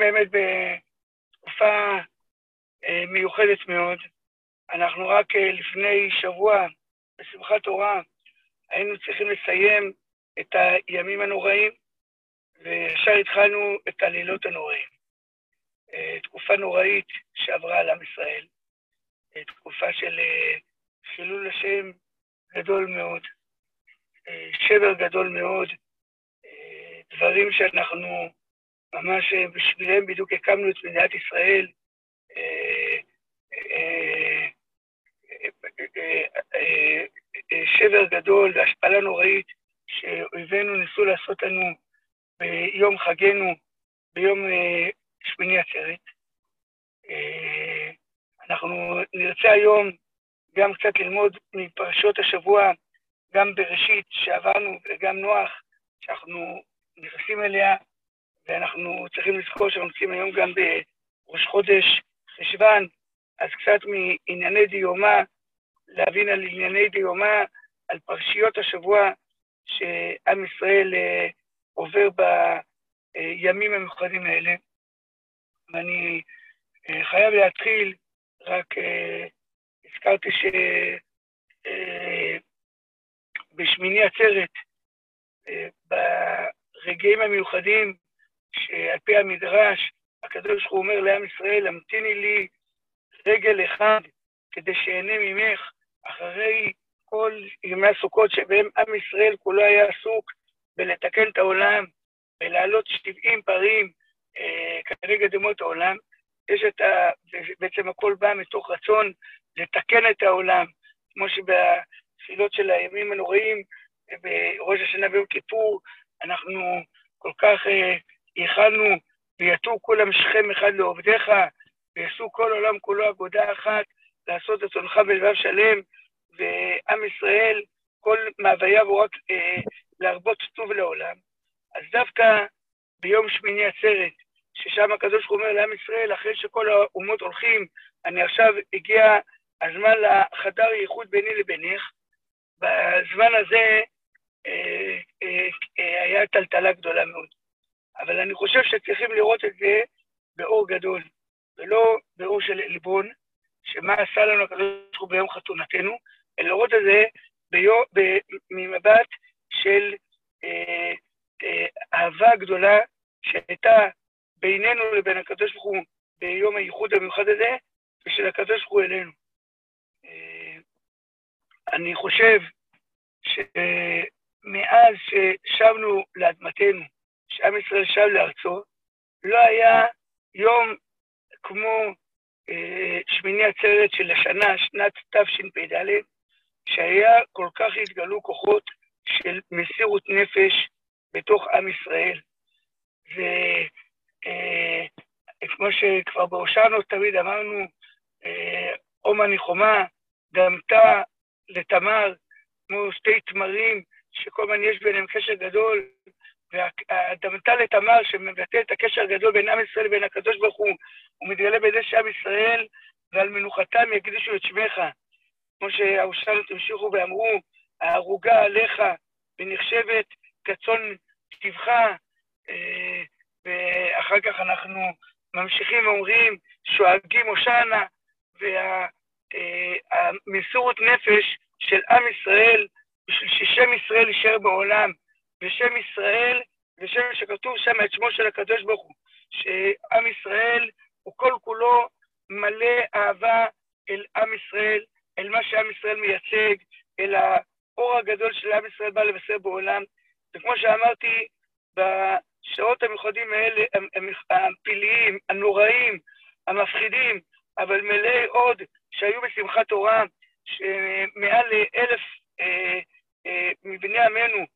באמת בתקופה אה, מיוחדת מאוד. אנחנו רק אה, לפני שבוע, בשמחת תורה, היינו צריכים לסיים את הימים הנוראים, וישר התחלנו את הלילות הנוראים. אה, תקופה נוראית שעברה על עם ישראל, תקופה של חילול השם גדול מאוד, שבר גדול מאוד, דברים שאנחנו ממש בשבילם בדיוק הקמנו את מדינת ישראל, שבר גדול והשפלה נוראית שאויבינו ניסו לעשות לנו ביום חגנו, ביום אה, שמיני עצרת. אה, אנחנו נרצה היום גם קצת ללמוד מפרשות השבוע, גם בראשית שעברנו וגם נוח, שאנחנו נכנסים אליה, ואנחנו צריכים לזכור שאנחנו נמצאים היום גם בראש חודש חשוון, אז קצת מענייני דיומא, להבין על ענייני דיומא, על פרשיות השבוע שעם ישראל אה, עובר בימים המיוחדים האלה. ואני אה, חייב להתחיל, רק אה, הזכרתי שבשמיני עצרת, ברגעים המיוחדים, שעל פי המדרש, הקדוש ברוך הוא אומר לעם ישראל, המתיני לי רגל אחד כדי שאהנה ממך אחרי כל ימי הסוכות שבהם עם ישראל כולו היה עסוק בלתקן את העולם, ולהעלות 70 פרים אה, כנגד דמות העולם. יש את ה... בעצם הכל בא מתוך רצון לתקן את העולם, כמו שבתפילות של הימים הנוראים, בראש השנה ביום כיפור, אנחנו כל כך אה, ייחלנו, ויתו כולם שכם אחד לעובדיך, ויעשו כל עולם כולו אגודה אחת, לעשות רצונך בלבב שלם, ועם ישראל, כל מאווייו הוא רק אה, להרבות טוב לעולם. אז דווקא ביום שמיני עצרת, ששם הקדוש ברוך הוא אומר לעם ישראל, אחרי שכל האומות הולכים, אני עכשיו הגיע הזמן לחדר ייחוד ביני לבינך, בזמן הזה אה, אה, אה, היה טלטלה גדולה מאוד. אבל אני חושב שצריכים לראות את זה באור גדול, ולא באור של עלבון, שמה עשה לנו הקדוש ברוך הוא ביום חתונתנו, אלא לראות את זה ממבט של אה, אה, אהבה גדולה שהייתה בינינו לבין הקדוש ברוך הוא ביום הייחוד המיוחד הזה, ושל הקדוש ברוך הוא אלינו. אה, אני חושב שמאז ששבנו לאדמתנו, שעם ישראל שב לארצו, לא היה יום כמו אה, שמיני עצרת של השנה, שנת תשפ"ד, שהיה כל כך התגלו כוחות של מסירות נפש בתוך עם ישראל. וכמו אה, שכבר בהושענו תמיד אמרנו, אה, עומא ניחומה, דמתה לתמר, כמו שתי תמרים, שכל הזמן יש ביניהם קשר גדול, והדמתה לתמר, שמבטא את הקשר הגדול בין עם ישראל לבין הקדוש ברוך הוא, הוא מתגלה בזה שעם ישראל, ועל מנוחתם יקדישו את שמך. כמו שהאושלות המשיכו ואמרו, הערוגה עליך ונחשבת כצאן טבחה, אה, ואחר כך אנחנו ממשיכים ואומרים, שואגים הושענה, והמסירות נפש של עם ישראל, בשביל ששם ישראל יישאר בעולם, ושם ישראל, ושם שכתוב שם את שמו של הקדוש ברוך הוא, שעם ישראל הוא כל כולו מלא אהבה אל עם ישראל, אל מה שעם ישראל מייצג, אל האור הגדול של עם ישראל בא לבשר בעולם. וכמו שאמרתי, בשעות המיוחדים האלה, הפלאיים, הנוראים, המפחידים, אבל מלאי עוד שהיו בשמחת תורה, שמעל אלף אה, אה, מבני עמנו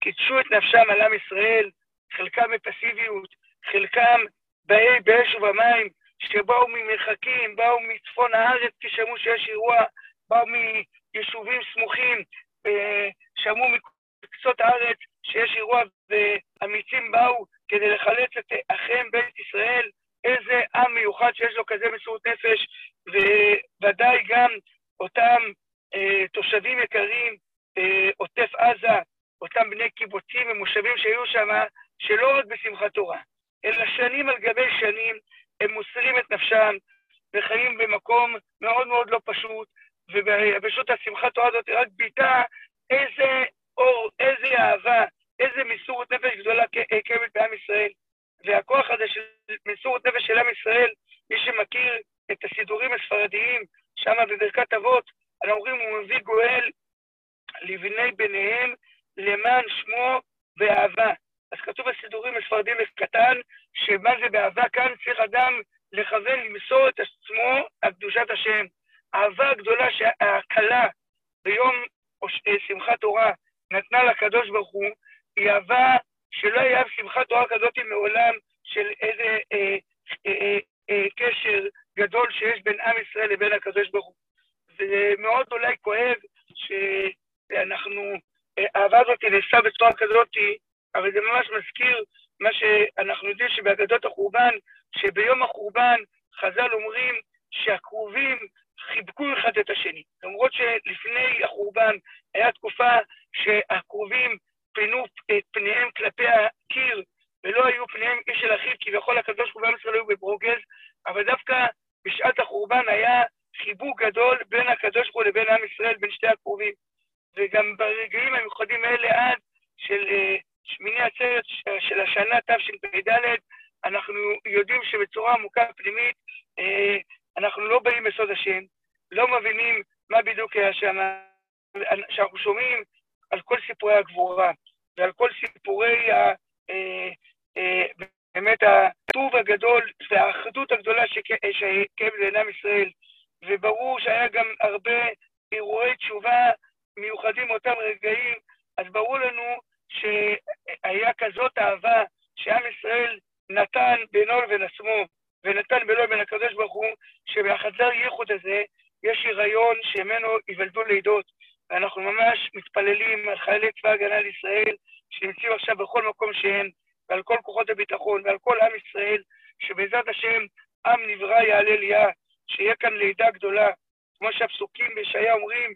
קידשו את נפשם על עם ישראל, חלקם בפסיביות, חלקם באי באש ובמים, שבאו ממרחקים, באו מצפון הארץ כי שמעו שיש אירוע, באו מיישובים סמוכים, אה, שמעו מקצות הארץ שיש אירוע, ואמיצים באו כדי לחלץ את אחיהם בית ישראל, איזה עם מיוחד שיש לו כזה מסירות נפש, וודאי גם אותם אה, תושבים יקרים, אה, עוטף עזה, אותם בני קיבוצים ומושבים שהיו שם, שלא רק בשמחת תורה, אלא שנים על גבי שנים הם מוסרים את נפשם וחיים במקום מאוד מאוד לא פשוט, ופשוט השמחת תורה הזאת רק ביטא איזה אור, איזה אהבה, איזה מסורת נפש גדולה קיימת בעם ישראל. והכוח הזה של מסורת נפש של עם ישראל, מי שמכיר את הסידורים הספרדיים, שם בברכת אבות, אנחנו אומרים, הוא מביא גואל לבני בניהם למען שמו ואהבה. אז כתוב בסידורים הספרדיים הקטן, שמה זה באהבה כאן צריך אדם לכוון למסור את עצמו על קדושת השם. האהבה הגדולה שהקלה ביום שמחת תורה נתנה לקדוש ברוך הוא, היא אהבה שלא היה שמחת תורה כזאת מעולם של איזה אה, אה, אה, אה, קשר גדול שיש בין עם ישראל לבין הקדוש ברוך הוא. זה מאוד אולי כואב שאנחנו, אה, האהבה הזאת נעשה בצורה כזאת, אבל זה ממש מזכיר מה שאנחנו יודעים שבאגדות החורבן, שביום החורבן חז"ל אומרים שהקרובים חיבקו אחד את השני. למרות שלפני החורבן היה תקופה שהקרובים פינו את פניהם כלפי הקיר, ולא היו פניהם איש אל אחיו, כביכול הקדוש ברוך הוא ישראל היו בברוגז, אבל דווקא בשעת החורבן היה חיבוק גדול בין הקדוש ברוך הוא לבין עם ישראל, בין שתי הקרובים. וגם ברגעים המיוחדים האלה עד של uh, שמיני עצרת של השנה תשפ"ד, אנחנו יודעים שבצורה עמוקה פנימית, uh, אנחנו לא באים בסוד השם, לא מבינים מה בדיוק היה שם, שאנחנו שומעים על כל סיפורי הגבורה ועל כל סיפורי ה... אה, אה, באמת הטוב הגדול והאחדות הגדולה שקיימת לעם ישראל, וברור שהיה גם הרבה אירועי תשובה מיוחדים מאותם רגעים, אז ברור לנו שהיה כזאת אהבה שעם ישראל נתן בינו לבין עצמו, ונתן בינו לבין הקדוש ברוך הוא, שבחזר ייחוד הזה יש היריון שממנו ייוולדו לידות. ואנחנו ממש מתפללים על חיילי צבא הגנה לישראל, שנמצאים עכשיו בכל מקום שהם, ועל כל כוחות הביטחון, ועל כל עם ישראל, שבעזרת השם עם נברא יעלה ליה, שיהיה כאן לידה גדולה, כמו שהפסוקים בישעיה אומרים,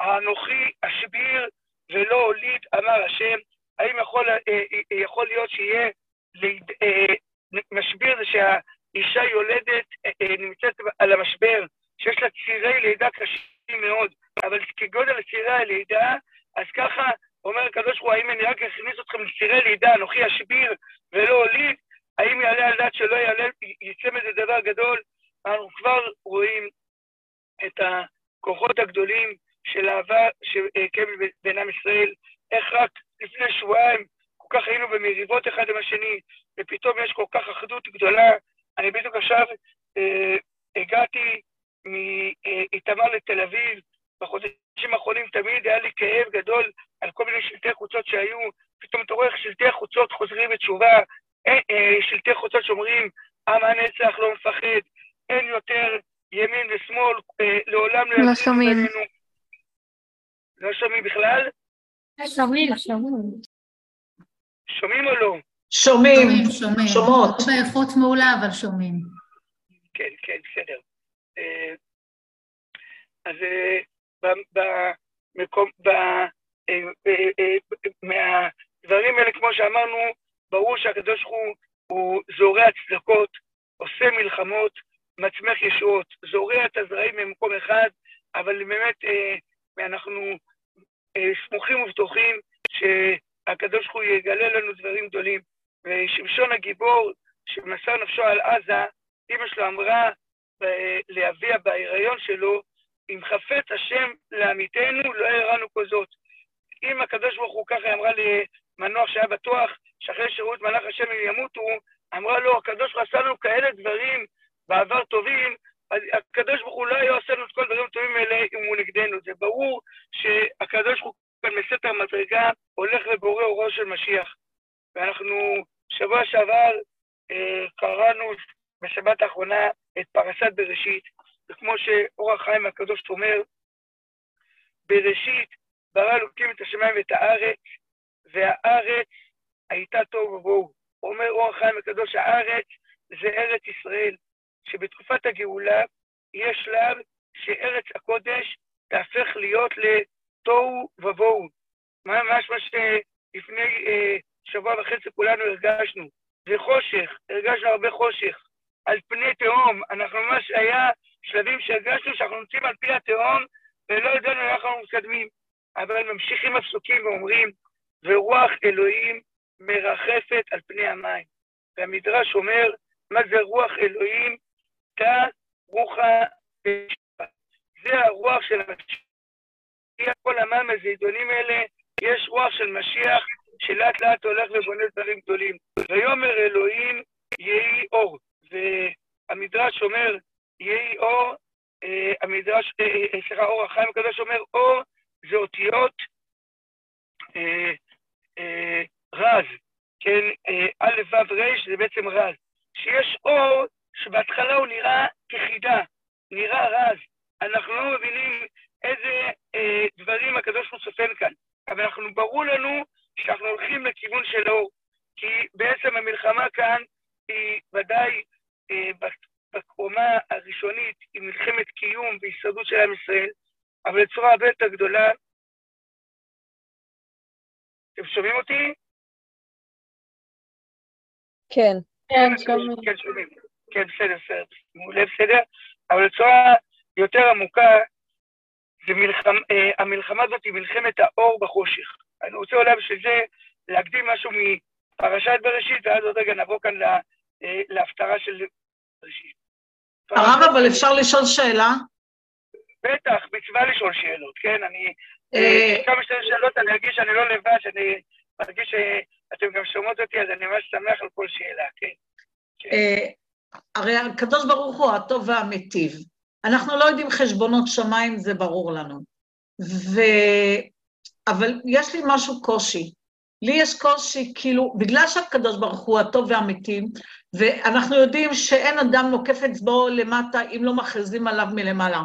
האנוכי אשביר ולא הוליד, אמר השם. האם יכול, אה, אה, יכול להיות שיהיה ליד, אה, משביר זה שהאישה יולדת נמצאת על המשבר, שיש לה צירי לידה קשים מאוד, אבל כגודל צירי הלידה, אז ככה אומר הקדוש ברוך הוא, האם אני רק אכניס אתכם לצירי לידה, אנוכי אשביר ולא הוליד, האם יעלה על דעת שלא יעלה, יצא מזה דבר גדול? אנחנו כבר רואים את הכוחות הגדולים של אהבה שקיימת בין עם ישראל, איך רק לפני שבועיים כל כך היינו במריבות אחד עם השני, ופתאום יש כל כך אחדות גדולה. אני בדיוק עכשיו אה, הגעתי מאיתמר לתל אביב, בחודשים האחרונים תמיד היה לי כאב גדול על כל מיני שלטי חוצות שהיו, פתאום אתה רואה איך שלטי חוצות חוזרים בתשובה, אה, אה, שלטי חוצות שאומרים, עם הנצח לא מפחד, אין יותר ימין ושמאל, אה, לעולם לא שומעים. לא שומעים בכלל? שומעים, שומעים. שומעים או לא? שומעים, שומעים. שומעות. לא באיכות מעולה, אבל שומעים. כן, כן, בסדר. אה, אז אה, במקום, אה, מהדברים האלה, כמו שאמרנו, ברור שהקדוש ברוך הוא הוא זורע צדקות, עושה מלחמות, מצמח ישועות, זורע את הזרעים ממקום אחד, אבל באמת אנחנו סמוכים ובטוחים שהקדוש ברוך הוא יגלה לנו דברים גדולים. ושמשון הגיבור, שמסר נפשו על עזה, אמא שלו אמרה לאביה בהיריון שלו, אם חפץ השם לעמיתנו, לא יראנו כל זאת. אם הקדוש ברוך הוא ככה אמרה למנוח שהיה בטוח שאחרי שירות מלאך השם הם ימותו, אמרה לו, הקדוש ברוך הוא עשה לנו כאלה דברים בעבר טובים, הקדוש ברוך הוא לא היה עושה לנו את כל הדברים הטובים האלה אם הוא נגדנו. זה ברור שהקדוש ברוך הוא כאן בסתר מדרגה הולך לבורא אורו של משיח. ואנחנו שבוע שעבר אה, קראנו בשבת האחרונה את פרשת בראשית, וכמו שאור החיים הקדוש אומר, בראשית ברא אלוקים את השמיים ואת הארץ, והארץ הייתה תוהו ובוהו. אומר אור החיים הקדוש, הארץ זה ארץ ישראל, שבתקופת הגאולה יש שלב שארץ הקודש תהפך להיות לתוהו ובוהו. ממש מה שלפני אה, שבוע וחצי כולנו הרגשנו. וחושך, הרגשנו הרבה חושך. על פני תהום, אנחנו ממש היה שלבים שהרגשנו שאנחנו נמצאים על פי התהום ולא ידענו איך אנחנו מתקדמים. אבל ממשיכים הפסוקים ואומרים, ורוח אלוהים מרחפת על פני המים. והמדרש אומר, מה זה רוח אלוהים? תא רוחה זה הרוח של המשיח. כל המים הזידונים האלה, יש רוח של משיח שלאט לאט הולך ובונה דברים גדולים. ויאמר אלוהים יהי אור. והמדרש אומר, יהי אור, אה, המדרש, אה, אה, סליחה, אור החיים הקדוש אומר, אור זה אותיות רז, כן, א' ו' ר' זה בעצם רז. שיש אור שבהתחלה הוא נראה כחידה, נראה רז. אנחנו לא מבינים איזה אה, דברים הקדוש ברוך הוא צופן כאן, אבל אנחנו, ברור לנו שאנחנו הולכים לכיוון של אור, כי בעצם המלחמה כאן היא ודאי אה, בקומה הראשונית היא מלחמת קיום והישרדות של עם ישראל, אבל בצורה הרבה יותר גדולה. אתם שומעים אותי? כן. כן, שומעים. כן, שומעים. כן, בסדר, בסדר. מעולה, בסדר. אבל בצורה יותר עמוקה, זה מלחמ... אה, המלחמה הזאת היא מלחמת האור בחושך. אני רוצה אולי בשביל זה להקדים משהו מפרשת בראשית, ואז עוד רגע נבוא כאן לה, אה, להפטרה של בראשית. הרב, אבל אפשר לשאול שאלה? בטח, מצווה לשאול שאלות, כן? אני... אה, כמה שתי שאלות, אני ארגיש שאני לא לבד, שאני מרגיש שאתם גם שומעות אותי, אז אני ממש שמח על כל שאלה, כן? הרי הקדוש ברוך הוא הטוב והמיטיב. אנחנו לא יודעים חשבונות שמיים, זה ברור לנו. ו... אבל יש לי משהו קושי. לי יש קושי, כאילו, בגלל שהקדוש ברוך הוא הטוב והמיטיב, ואנחנו יודעים שאין אדם נוקף אצבעו למטה אם לא מכריזים עליו מלמעלה.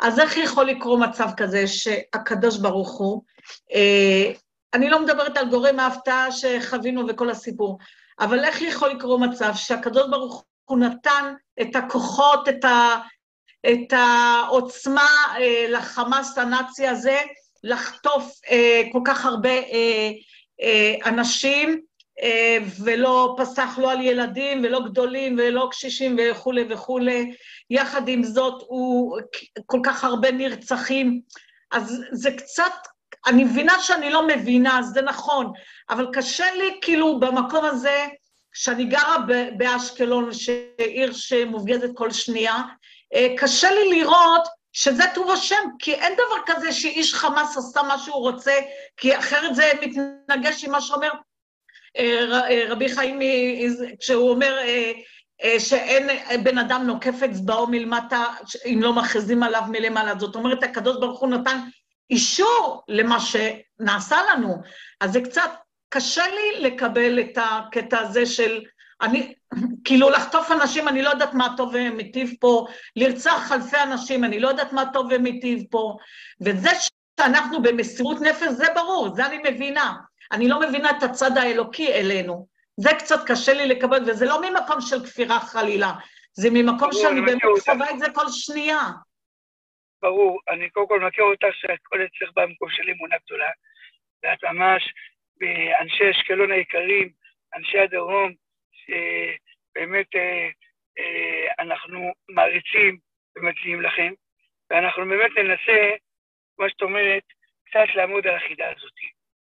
אז איך יכול לקרות מצב כזה שהקדוש ברוך הוא, אה, אני לא מדברת על גורם ההפתעה שחווינו וכל הסיפור, אבל איך יכול לקרות מצב שהקדוש ברוך הוא נתן את הכוחות, את, ה, את העוצמה אה, לחמאס הנאצי הזה, לחטוף אה, כל כך הרבה אה, אה, אנשים, אה, ולא פסח לא על ילדים ולא גדולים ולא קשישים וכולי וכולי. יחד עם זאת, הוא כל כך הרבה נרצחים. אז זה קצת, אני מבינה שאני לא מבינה, זה נכון, אבל קשה לי כאילו במקום הזה, שאני גרה באשקלון, שעיר שמופגזת כל שנייה, אה, קשה לי לראות שזה טוב השם, כי אין דבר כזה שאיש חמאס עשה מה שהוא רוצה, כי אחרת זה מתנגש עם מה שאומר אה, אה, רבי חיים, כשהוא אומר שאין בן אדם נוקף אצבעו מלמטה אם לא מכריזים עליו מלמעלה. זאת אומרת, הקדוש ברוך הוא נתן אישור למה שנעשה לנו. אז זה קצת קשה לי לקבל את הקטע הזה של אני, כאילו לחטוף אנשים, אני לא יודעת מה טוב ומיטיב פה, לרצח אלפי אנשים, אני לא יודעת מה טוב ומיטיב פה, וזה שאנחנו במסירות נפש, זה ברור, זה אני מבינה. אני לא מבינה את הצד האלוקי אלינו. זה קצת קשה לי לקבל, וזה לא ממקום של כפירה חלילה, זה ממקום שאני באמת חווה את זה כל שנייה. ברור, אני קודם כל מכיר אותך שהכל אצלך במקום של אמונה גדולה, ואת ממש באנשי אשקלון היקרים, אנשי הדרום, שבאמת אה, אה, אנחנו מעריצים ומציעים לכם, ואנחנו באמת ננסה, כמו שאת אומרת, קצת לעמוד על החידה הזאת.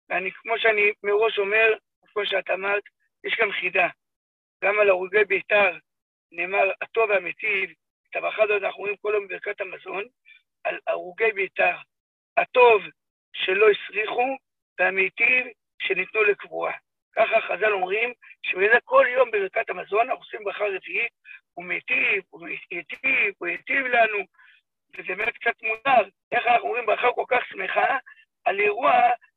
ואני, כמו שאני מראש אומר, כמו שאת אמרת, יש גם חידה. גם על הרוגי בית"ר נאמר הטוב והמיטיב, את הברכה הזאת אנחנו רואים כל יום בברכת המזון, על הרוגי בית"ר, הטוב שלא הסריחו והמיטיב שניתנו לקבועה. ככה חז"ל אומרים, שבזה כל יום בברכת המזון אנחנו עושים ברכה רביעית, הוא מיטיב, הוא ייטיב, הוא ייטיב לנו, וזה באמת קצת מוזר, איך אנחנו אומרים ברכה כל כך שמחה על אירוע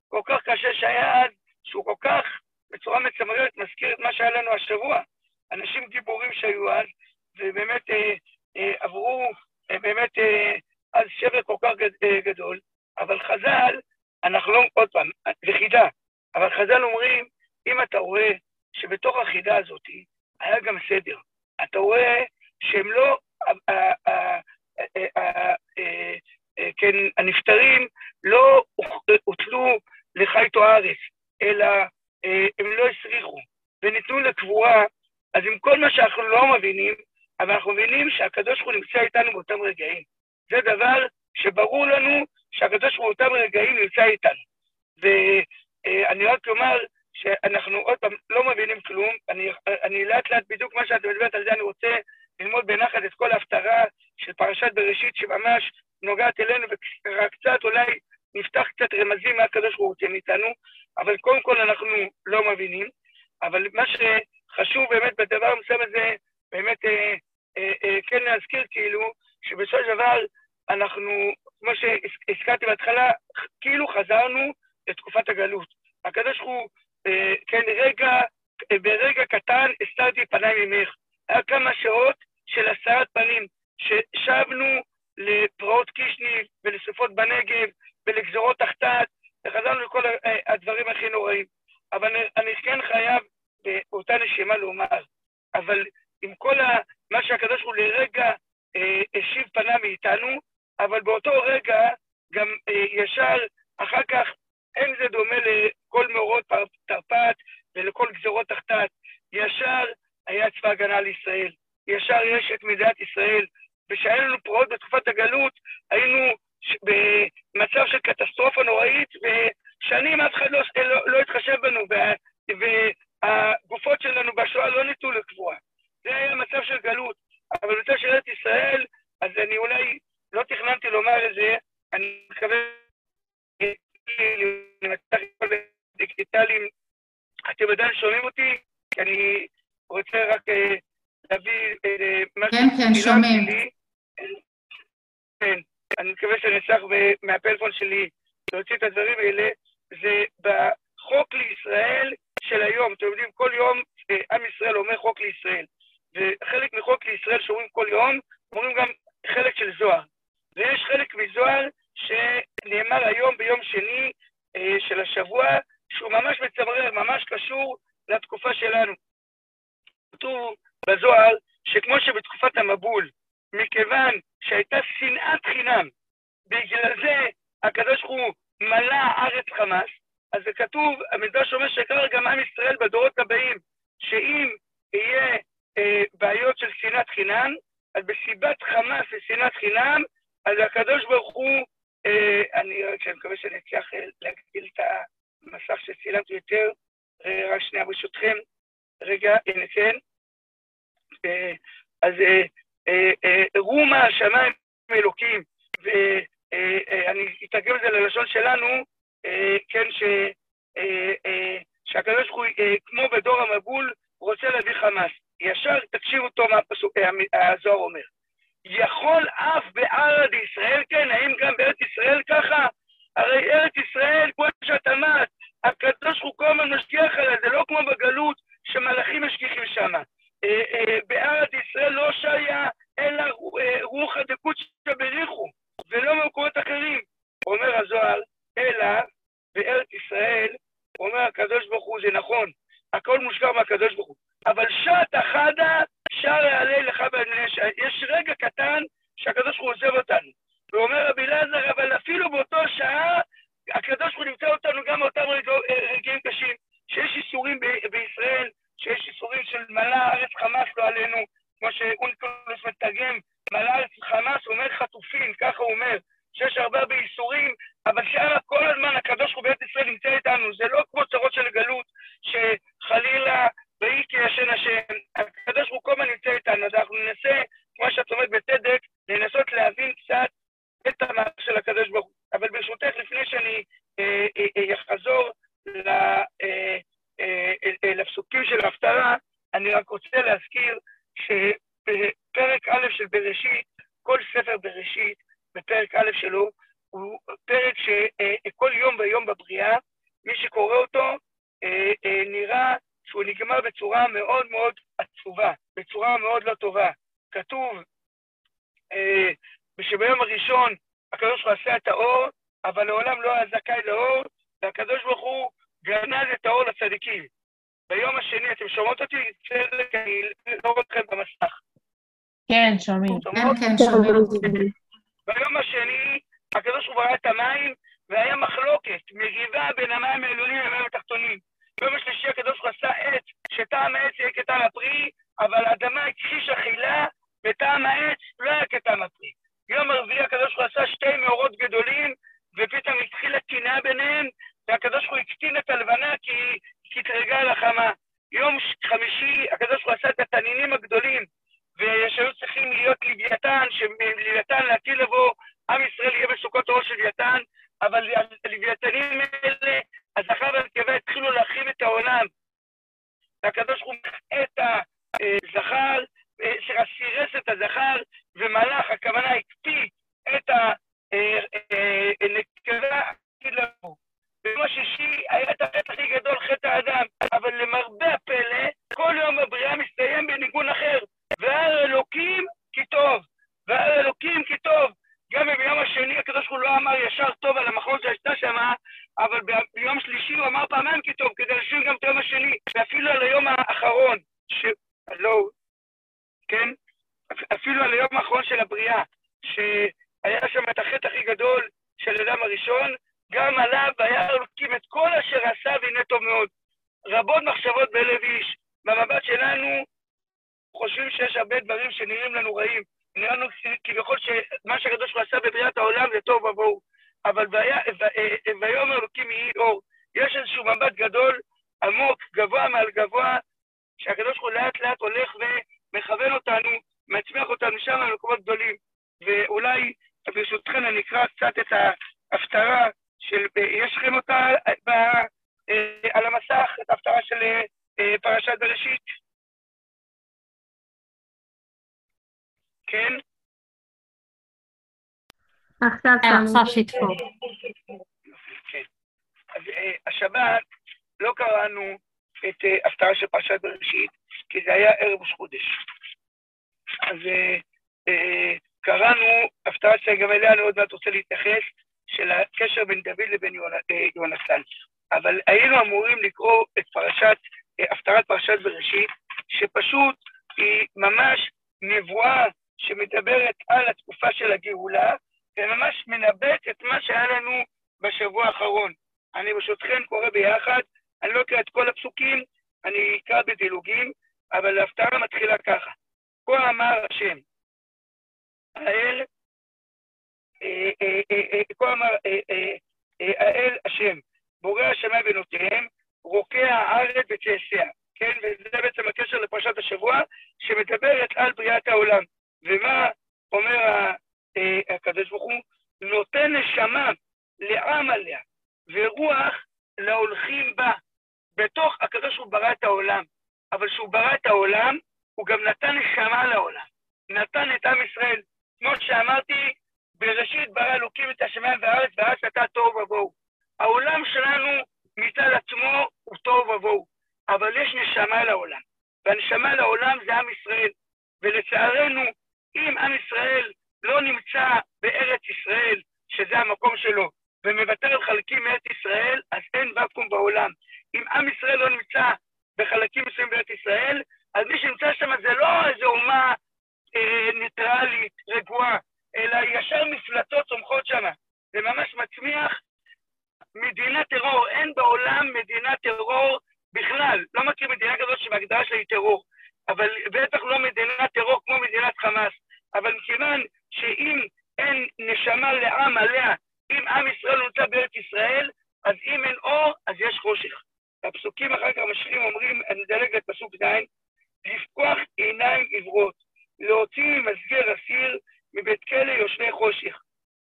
כל כך קשה שהיה אז, שהוא כל כך בצורה מצמררת מזכיר את מה שהיה לנו השבוע. אנשים גיבורים שהיו אז, ובאמת אה, אה, עברו אה, באמת אה, אז שבר כל כך גד, אה, גדול, אבל חז"ל, אנחנו לא, עוד פעם, זה חידה, אבל חז"ל אומרים, אם אתה רואה שבתוך החידה הזאת היה גם סדר, אתה רואה שהם לא, כן, הנפטרים לא הוטלו לחיית או ארץ, אלא הם לא הסריחו, וניתנו לקבורה, אז עם כל מה שאנחנו לא מבינים, אבל אנחנו מבינים שהקדוש ברוך הוא נמצא איתנו באותם רגעים. זה דבר שברור לנו שהקדוש ברוך הוא באותם רגעים נמצא איתנו. ואני רק אומר שאנחנו עוד פעם לא מבינים כלום, אני, אני לאט לאט בדיוק מה שאת מדברת על זה, אני רוצה ללמוד בנחת את כל ההפטרה של פרשת בראשית שממש נוגעת אלינו, וקצת אולי נפתח קצת רמזים מה הקדוש ברוך הוא רוצה מאיתנו, אבל קודם כל אנחנו לא מבינים. אבל מה שחשוב באמת בדבר המסוים הזה, באמת אה, אה, אה, כן להזכיר כאילו, שבסופו של דבר אנחנו, כמו שהזכרתי בהתחלה, כאילו חזרנו לתקופת הגלות. הקדוש הוא, אה, כן, רגע, אה, ברגע קטן הסתרתי פניי ממך. היה כמה שעות של הסרת פנים, ששבנו לפרעות קישני ולסופות בנגב ולגזרות תחתת, וחזרנו לכל הדברים הכי נוראים. אבל אני כן חייב באותה נשימה לומר, אבל עם כל ה, מה שהקדוש הוא לרגע אה, השיב פניו מאיתנו, אבל באותו רגע גם אה, ישר אחר כך אין זה דומה לכל מאורות תרפ"ט ולכל גזרות תחתת. ישר היה צבא הגנה לישראל, ישר יש את מדינת ישראל. וכשהיה לנו פרעות בתקופת הגלות, היינו במצב של קטסטרופה נוראית, ושנים אף אחד לא, לא, לא התחשב בנו, והגופות שלנו בשואה לא ניתנו לקבורה. זה היה מצב של גלות. אבל בנושא של ארץ ישראל, אז אני אולי לא תכננתי לומר את זה, אני מקווה דיגיטליים, אתם עדיין שומעים אותי? כי אני רוצה רק אה, להביא אה, משהו כן, כן, שומעים. כן, אני מקווה שאני אצליח מהפלאפון שלי להוציא את הדברים האלה, זה בחוק לישראל של היום. אתם יודעים, כל יום אה, עם ישראל אומר חוק לישראל. וחלק מחוק לישראל שאומרים כל יום, אומרים גם חלק של זוהר. ויש חלק מזוהר שנאמר היום ביום שני אה, של השבוע, שהוא ממש מצמרר, ממש קשור לתקופה שלנו. כתוב בזוהר שכמו שבתקופת המבול, מכיוון שהייתה שנאת חינם, בגלל זה הקדוש ברוך הוא מלא הארץ חמאס, אז זה כתוב, המדרש אומר שקרה גם עם ישראל בדורות הבאים, שאם יהיה אה, בעיות של שנאת חינם, אז בסיבת חמאס ושנאת חינם, אז הקדוש ברוך הוא, אני רק מקווה שאני אצליח אה, להגדיל את המסך שצילמתי יותר, אה, רק שנייה ברשותכם, רגע, הנה כן. אה, אז אה, אה, אה, רומה השמיים אלוקים, ואני אה, אתרגם את זה ללשון שלנו, אה, כן, ש, אה, אה, שהקדוש ברוך הוא, אה, כמו בדור המבול, רוצה להביא חמאס. ישר תקשיבו טוב מה אה, הזוהר אומר. יכול אף בערד ישראל, כן, האם גם בארץ ישראל ככה? הרי ארץ ישראל, כמו שאת אמרת, הקדוש הוא כל הזמן משגיח עליה, זה לא כמו בגלות שמלאכים משגיחים שם. אה, אה, בארץ ישראל לא שהיה אלא רוחא דקודשא בריחו, ולא במקומות אחרים. אומר הזוהר, אלא בארץ ישראל, אומר הקדוש ברוך הוא, זה נכון, הכל מושקע מהקדוש ברוך הוא. אבל שעת אחדה שר יעלה לך בנשע. יש רגע קטן שהקדוש ברוך הוא עוזב אותנו. ואומר רבי אלעזר, אבל אפילו באותו שעה, הקדוש ברוך הוא נמצא אותנו גם באותם רגעים קשים, שיש איסורים בישראל, שיש איסורים של מלא הארץ חמאס לא עלינו, כמו שאונקלוס מתרגם, מלא הארץ חמאס, אומר חטופים, ככה הוא אומר, שיש הרבה הרבה איסורים, אבל שם כל הזמן הקדוש ברוך הוא בארץ ישראל נמצא איתנו, זה לא כמו צרות של גלות, שחלילה ויהי כי ישן השם, הקדוש ברוך הוא כל הזמן נמצא איתנו, אז אנחנו ננסה, כמו שאת אומרת בצדק, לנסות להבין קצת את המערכת של הקדוש ברוך הוא. אבל ברשותך, לפני שאני אה, אה, אחזור אה, לפסוקים של ההפטרה, אני רק רוצה להזכיר שבפרק א' של בראשית, כל ספר בראשית, בפרק א' שלו, הוא פרק שכל יום ויום בבריאה, מי שקורא אותו, נראה שהוא נגמר בצורה מאוד מאוד עצובה, בצורה מאוד לא טובה. כתוב אה, שביום הראשון הקדוש ברוך הוא עשה את האור, אבל לעולם לא היה זכאי לאור, והקדוש ברוך הוא גנז את האור לצדיקים. ביום השני, אתם שומעות אותי? צדק, אני לא רואה אתכם במסך. כן, שומעים. כן, כן, שומעים. עכשיו שיתפו. כן. אז השבת לא קראנו את הפטרה של פרשת בראשית, כי זה היה ערב ראש חודש. אז קראנו הפטרה שגם אליה אני עוד מעט רוצה להתייחס, של הקשר בין דוד לבין יונתן. אבל היינו אמורים לקרוא את פרשת, הפטרת פרשת בראשית, שפשוט היא ממש נבואה שמדברת על התקופה של הגאולה, וממש מנבאת את מה שהיה לנו בשבוע האחרון. אני ברשותכם קורא ביחד, אני לא אקרא את כל הפסוקים, אקרא בדילוגים, אבל ההפטרה מתחילה ככה. כה אמר השם, האל כה אמר האל השם, בורא השמיים בנותיהם, רוקע הארץ וצאציה, כן? וזה בעצם הקשר לפרשת השבוע, שמדברת על בריאת העולם. ומה אומר הקדוש ברוך הוא? נותן נשמה לעם עליה, ורוח להולכים בה. בתוך הקדוש הוא ברא את העולם, אבל כשהוא ברא את העולם, הוא גם נתן נשמה לעולם. נתן את עם ישראל. כמו שאמרתי, בראשית ברא אלוקים את השמיים והארץ, ואז אתה תוהו ובוהו. העולם שלנו מצד עצמו הוא תוהו ובוהו, אבל יש נשמה לעולם, והנשמה לעולם זה עם ישראל. ולצערנו, אם עם ישראל לא נמצא בארץ ישראל, שזה המקום שלו, ומוותר על חלקים מארץ ישראל, אז אין ואקום בעולם. אם עם ישראל לא נמצא בחלקים מסוימים בארץ ישראל, אז מי שנמצא שם זה לא איזו אומה אה, ניטרלית, רגועה, אלא ישר מפלטות צומחות שם. זה ממש מצמיח מדינת טרור. אין בעולם מדינת טרור בכלל. לא מכיר מדינה כזאת שבהגדרה שלה היא טרור. אבל בטח לא מדינת טרור כמו מדינת חמאס. אבל מכיוון שאם אין נשמה לעם עליה, אם עם ישראל נמצא בארץ ישראל, אז אם אין אור, אז יש חושך. הפסוקים אחר כך משלים אומרים, אני מדלג את פסוק ז', לפקוח עיניים עיוורות, להוציא ממסגר אסיר מבית כלא יושבי חושך.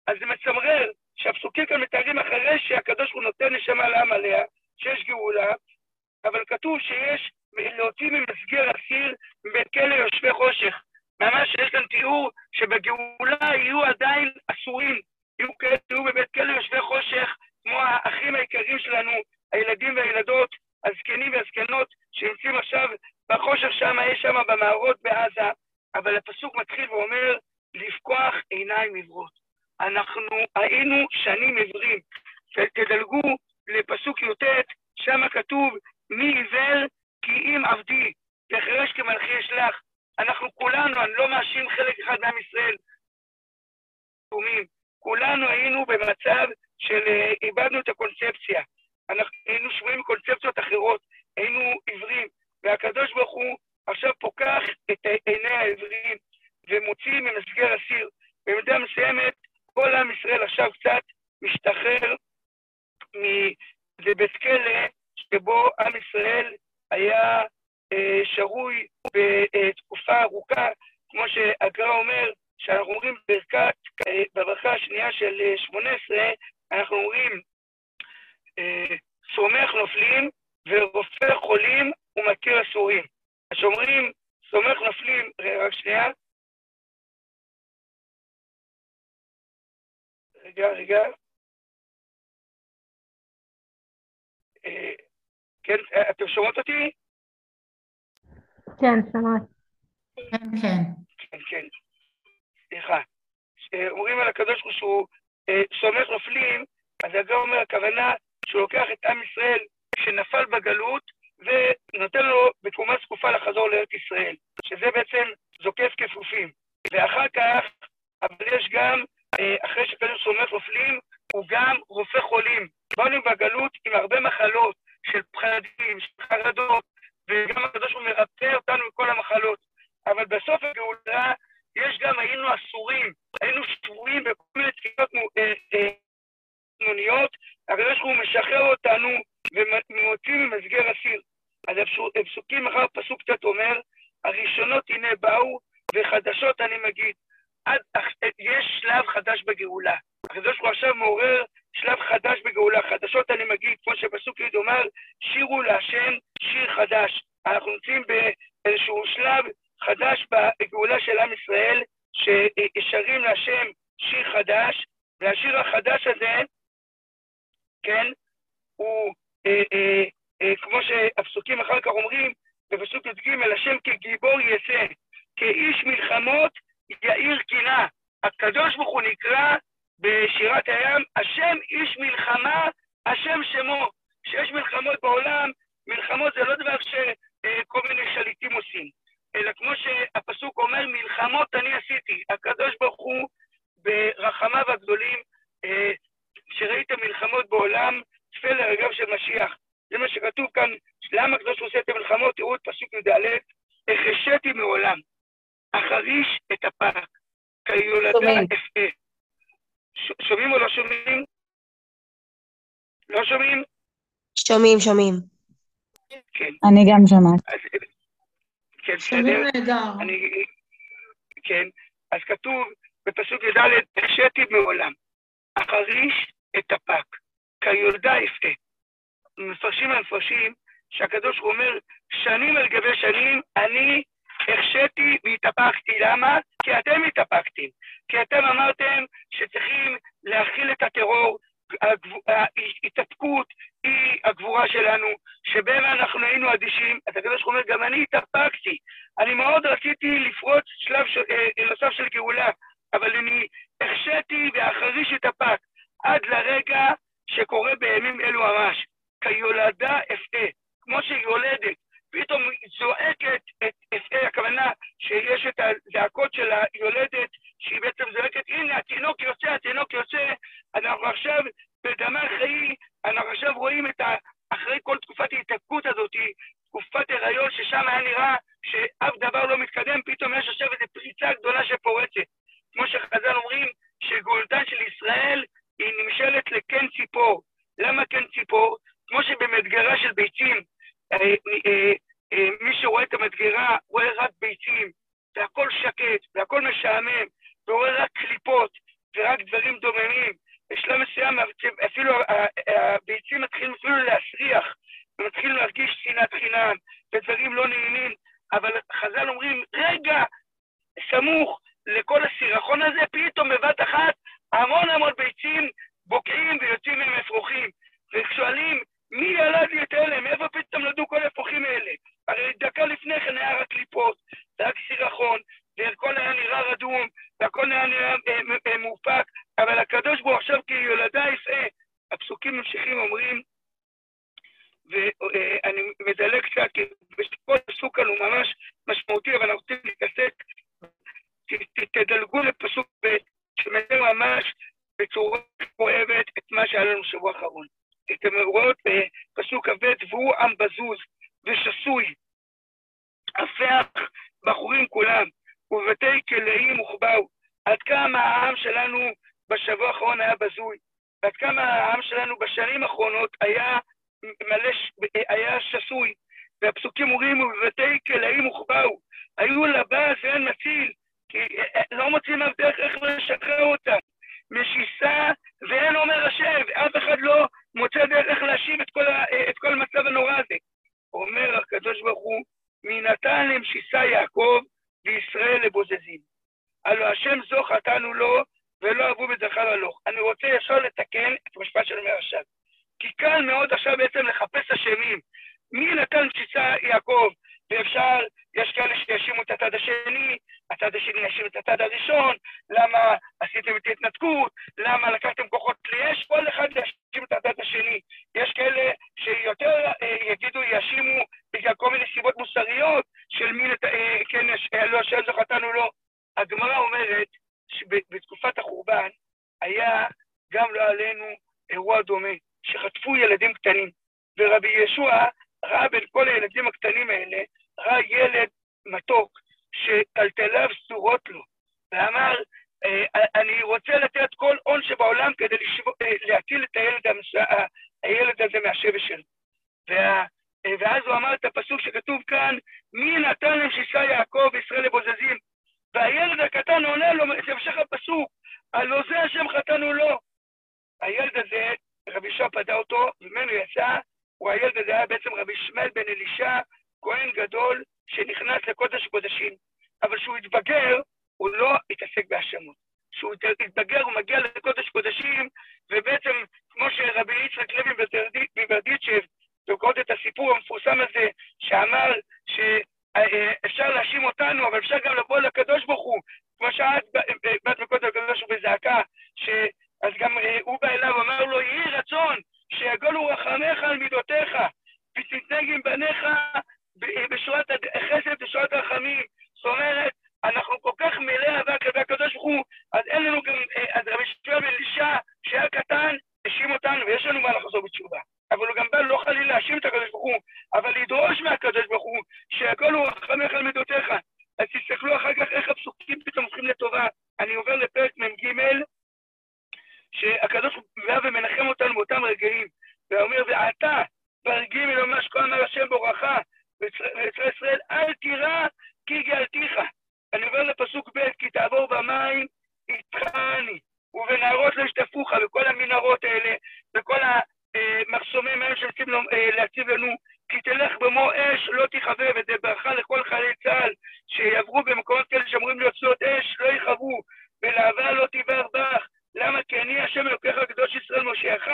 אז זה מצמרר שהפסוקים כאן מתארים אחרי שהקדוש הוא נותן נשמה לעם עליה, שיש גאולה, אבל כתוב שיש להוציא ממסגר אסיר מבית כלא יושבי חושך. ממש יש כאן תיאור שבגאולה יהיו עדיין אסורים, יהיו כאלה תיאור בבית כלא יושבי חושך, כמו האחים היקרים שלנו, הילדים והילדות, הזקנים והזקנות, שנמצאים עכשיו בחושך שם, יש שם במערות בעזה, אבל הפסוק מתחיל ואומר, לפקוח עיניים עיוורות. אנחנו היינו שנים עיוורים. תדלגו לפסוק י"ט, שם כתוב, מי עיוור כי אם עבדי, תחרש כמלכי אשלח. אנחנו כולנו, אני לא מאשים חלק אחד מעם ישראל, כולנו היינו במצב של אה, איבדנו את הקונספציה. אנחנו היינו שבויים בקונספציות אחרות, היינו עיוורים, והקדוש ברוך הוא עכשיו פוקח את עיני העברים ומוציא ממסגר הסיר. במידה מסוימת, כל עם ישראל עכשיו קצת משתחרר זה בית כלא שבו עם ישראל היה אה, שרוי בתקופה ארוכה, כמו שהגר"א אומר, שאנחנו אומרים ברכת, אה, בברכה השנייה של 18, אה, אנחנו אומרים, סומך נופלים ורופא חולים ומכיר אסורים. אז אומרים, סומך נופלים, רק שנייה. רגע, רגע. כן, אתם שומעות אותי? כן, שומעת. כן, כן. כן, כן. סליחה. אומרים על הקדוש ברוך הוא שהוא אה, סומך נופלים, אז הגר אומר, הכוונה שהוא לוקח את עם ישראל שנפל בגלות ונותן לו בתקומה זקופה לחזור לארץ ישראל, שזה בעצם זוקף כפופים. ואחר כך, אבל יש גם, אה, אחרי שקדוש סומך נופלים, הוא גם רופא חולים. באנו בגלות עם הרבה מחלות של פחדים, של חרדות, וגם הקדוש ברוך הוא מרפא אותנו מכל המחלות. אבל בסוף הגאולה יש גם, היינו אסורים, היינו שבויים בכל מיני תפילות תנוניות, אה, הקדוש ברוך הוא משחרר אותנו ומוציא ממסגר אסיר. אז הפסוקים אחר פסוק קצת אומר, הראשונות הנה באו וחדשות אני מגיד. עד, יש שלב חדש בגאולה. הקדוש ברוך הוא עכשיו מעורר שלב חדש בגאולה. חדשות אני מגיד, כמו שפסוק י' אומר, שירו להשם שיר חדש. אנחנו נמצאים באיזשהו שלב חדש בגאולה של עם ישראל, ששרים להשם שיר חדש, והשיר החדש הזה, כן, הוא, אה, אה, אה, כמו שהפסוקים אחר כך אומרים, בפסוק י"ג, השם כגיבור יצא, כאיש מלחמות יאיר קינה. הקדוש ברוך הוא נקרא בשירת הים, השם איש מלחמה, השם שמו. כשיש מלחמות בעולם, מלחמות זה לא דבר שכל מיני שליטים עושים, אלא כמו שהפסוק אומר, מלחמות אני עשיתי. הקדוש ברוך הוא, ברחמיו הגדולים, שראיתם מלחמות בעולם, צפה לרגב של משיח. זה מה שכתוב כאן, למה הקדוש ברוך הוא עושה את המלחמות? תראו את פסוק י"ד, החשיתי מעולם, אחריש את הפרק, כיולדה אפעה. שומעים או לא שומעים? לא שומעים? שומעים, שומעים. כן. אני גם שומעת. כן, שומעים נהדר. כן, אז כתוב בפסוק י"ד, החשיתי מעולם, אחריש את הפק, כיולדה אפתה. מפרשים המפרשים שהקדוש הוא אומר, שנים על גבי שנים אני החשיתי והתאפקתי. למה? כי אתם התאפקתם. כי אתם אמרתם שצריכים להכיל את הטרור, ההתאפקות היא הגבורה שלנו, שבין אנחנו היינו אדישים, אז הקדוש ברוך הוא אומר, גם אני התאפקתי. אני מאוד רציתי לפרוץ שלב ש... אה, נוסף של גאולה, אבל אני החשיתי ואחריש התאפק, עד לרגע שקורה בימים אלו ממש. כיולדה אפעה, כמו שיולדת, פתאום זועקת את אפעה, הכוונה שיש את הזעקות של היולדת, שהיא בעצם זועקת, הנה התינוק יוצא, התינוק יוצא, אנחנו עכשיו בדמה חיי, אנחנו עכשיו רואים את ה... אחרי כל תקופת ההתאפקות הזאת, תקופת הריון, ששם היה נראה שאף דבר לא מתקדם, פתאום יש עכשיו איזו פריצה גדולה שפורצת. כמו שחז"ל אומרים, שגאולתן של ישראל היא נמשלת לקן ציפור. למה קן ציפור? כמו שבמדגרה של ביצים, אה, אה, מי שרואה את המדגרה רואה רק ביצים, והכל שקט, והכל משעמם, ורואה רק קליפות, ורק דברים דוממים. בשלב מסוים אפילו הביצים מתחילים אפילו להסריח, ומתחילים להרגיש שנאת חינם, ודברים לא נעימים, אבל חז"ל אומרים, רגע, סמוך לכל הסירחון הזה, פתאום בבת אחת המון המון ביצים בוקעים ויוצאים מהם אפרוחים. ושואלים, מי ילד לי את אלה? מאיפה פתאום נולדו כל האפרוחים האלה? הרי דקה לפני כן היה רק קליפות, רק סירחון, והכל היה נראה רדום, והכל היה נראה אה, אה, מאופק, אבל הקדוש ברוך עכשיו כיולדה יפעה. הפסוקים ממשיכים אומרים, ואני מדלג קצת, כי כל פסוק כאן הוא ממש משמעותי, אבל אני רוצה להתעסק, תדלגו לפסוק ב', שמדבר ממש בצורה כואבת את מה שהיה לנו שבוע האחרון. אתם רואות בפסוק כ"ב, והוא עם בזוז ושסוי, הפך בחורים כולם, ובבתי כלאים הוחבאו. עד כמה העם שלנו בשבוע האחרון היה בזוי, ועד כמה העם שלנו בשנים האחרונות היה מלא, היה שסוי, והפסוקים אומרים, ובבתי כלאים הוחבאו, היו לבאז ואין מציל, כי לא מוצאים אף דרך איך לשחרר אותם. משיסה ואין אומר השב, אף אחד לא מוצא דרך איך להשיב את כל, ה, את כל המצב הנורא הזה. אומר הקדוש ברוך הוא, מי נתן למשיסה יעקב וישראל לבוזזים. הלא השם זו חטאנו לו ולא אהבו בזכר הלוך. אני רוצה ישר לתקן את המשפט של אומר עכשיו. כי קל מאוד עכשיו בעצם לחפש אשמים. מי נתן משיסה יעקב? ואפשר, יש כאלה שיאשימו את הצד השני, הצד השני יאשים את הצד הראשון, למה עשיתם את ההתנתקות, למה לקחתם כוחות לאש, כל אחד יאשים את הצד השני. יש כאלה שיותר אה, יגידו, יאשימו בגלל כל מיני סיבות מוסריות של מי, נת... אה, כן, אה, לא, שאין זו חטאנו לא. הגמרא אומרת שבתקופת החורבן היה גם לא עלינו אירוע דומה, שחטפו ילדים קטנים, ורבי ישוע ראה בין כל הילדים הקטנים האלה, ראה ילד מתוק שטלטליו סורות לו, ואמר, אה, אני רוצה לתת כל הון שבעולם כדי לשב... אה, להציל את הילד, המש... הילד הזה מהשבי שלו. וה... אה, ואז הוא אמר את הפסוק שכתוב כאן, מי נתן להם שישה יעקב וישראל לבוזזים? והילד הקטן עונה לו, זה המשך הפסוק, הלא זה השם חטאנו לו. הילד הזה, רבי שועה פדה אותו, ממנו יצא הוא הילד הזה היה בעצם רבי שמואל בן אלישע, כהן גדול, שנכנס לקודש קודשים. אבל כשהוא התבגר, הוא לא התעסק בהאשמות. כשהוא התבגר, הוא מגיע לקודש קודשים, ובעצם, כמו שרבי יצחק לוי מברדיצ'ב, וקוראות את הסיפור המפורסם הזה, שאמר שאפשר להאשים אותנו, אבל אפשר גם לבוא לקדוש ברוך הוא, כמו שאת באת מקודם ברוך הוא בזעקה, אז גם הוא בא אליו, אמר לו, יהי רצון שיגולו רחמך על מידותיך, ותתנהג עם בניך בשורת החסד ושורת הרחמים. זאת אומרת, אנחנו כל כך מלא אהבה כלפי הקדוש ברוך הוא, אז אין לנו גם, אז רבי שמואל בן אלישע, שהיה קטן, האשים אותנו, ויש לנו מה לחזור בתשובה. אבל הוא גם בא לא חלילה להאשים את הקדוש ברוך הוא, אבל לדרוש מהקדוש ברוך הוא, שיגולו רחמך על מידותיך. אז תסתכלו אחר כך איך הפסוקים פתאום הופכים לטובה. אני עובר לפרק מ"ג, שהקדוש ברוך הוא בא ומנחם אותנו באותם רגעים, ואומר, ועתה, ברגעים אלו מה שכה אמר השם בורכה, ויצרי ישראל, אל תירא כי גאלתיך. אני עובר לפסוק ב', כי תעבור במים, איתך ובנערות לא ישטפוך, וכל המנהרות האלה, וכל המחסומי מים שרוצים להציב לנו, כי תלך במו אש, לא תכבה, וזה ברכה לכל חיילי צה"ל, שיעברו במקומות כאלה שאמורים להיות שדות אש, לא יכבו, ולהבה לא תבער בך, למה? כי אני השם אלוקיך הקדוש ישראל מושיעך.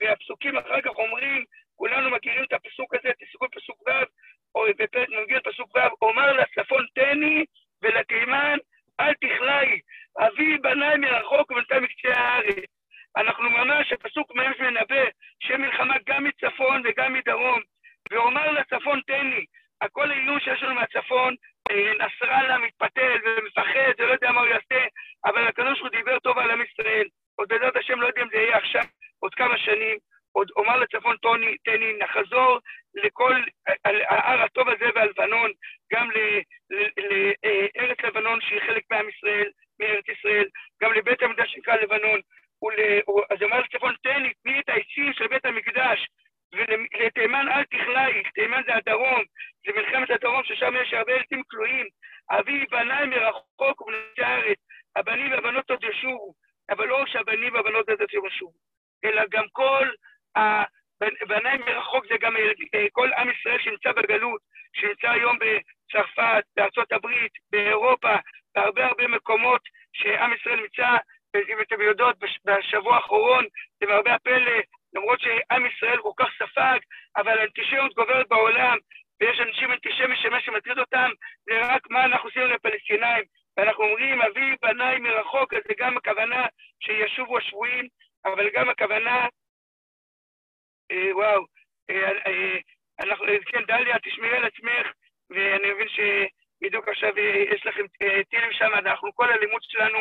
והפסוקים אחר כך אומרים, כולנו מכירים את הפסוק הזה, תסתכלו פסוק ו', או בפרק נ"ג פסוק ו', אומר לצפון תני ולתימן אל תכלאי, אבי בניי מרחוק ובינתיים מקצה הארץ. אנחנו ממש, הפסוק ממש מנבא שיהיה מלחמה גם מצפון וגם מדרום, ואומר לצפון תני, הכל העילוי שיש לנו מהצפון, אה, נסראללה מתפתל ומפחד ולא יודע מה הוא יעשה, אבל הקדוש ברוך הוא דיבר טוב על עם ישראל. עוד בעזרת השם לא יודע אם זה יהיה עכשיו, עוד כמה שנים. עוד אומר לצפון טוני, תני, נחזור לכל ההר הטוב הזה והלבנון, גם לארץ לבנון שהיא חלק מעם ישראל, מארץ ישראל, גם לבית המקדש שנקרא לבנון. ול... אז אומר לצפון, תן תני את העצים של בית המקדש, ולתימן אל תכלאי, תימן זה הדרום, זה מלחמת הדרום, ששם יש הרבה ילדים כלואים. אבי בניי מרחוק ובנתי הארץ, הבנים והבנות עוד ישובו, אבל לא רק שהבנים והבנות עוד ישובו, אלא גם כל הבניי מרחוק זה גם אה, כל עם ישראל שנמצא בגלות, שנמצא היום בצרפת, בארצות הברית, באירופה, בהרבה הרבה מקומות שעם ישראל נמצא, אם אתם יודעות, בשבוע האחרון, למרבה הפלא, למרות שעם ישראל כל כך ספג, אבל האנטישמיות גוברת בעולם, ויש אנשים אנטישמים שמה שמטריד אותם זה רק מה אנחנו עושים לפלסטינאים. ואנחנו אומרים, אבי בניי מרחוק, אז זה גם הכוונה שישובו השבויים, אבל גם הכוונה, אה, וואו, אה, אה, אנחנו, כן, דליה, תשמעי על עצמך, ואני מבין שבדיוק עכשיו אה, יש לכם אה, טילים שם, אנחנו, כל הלימוד שלנו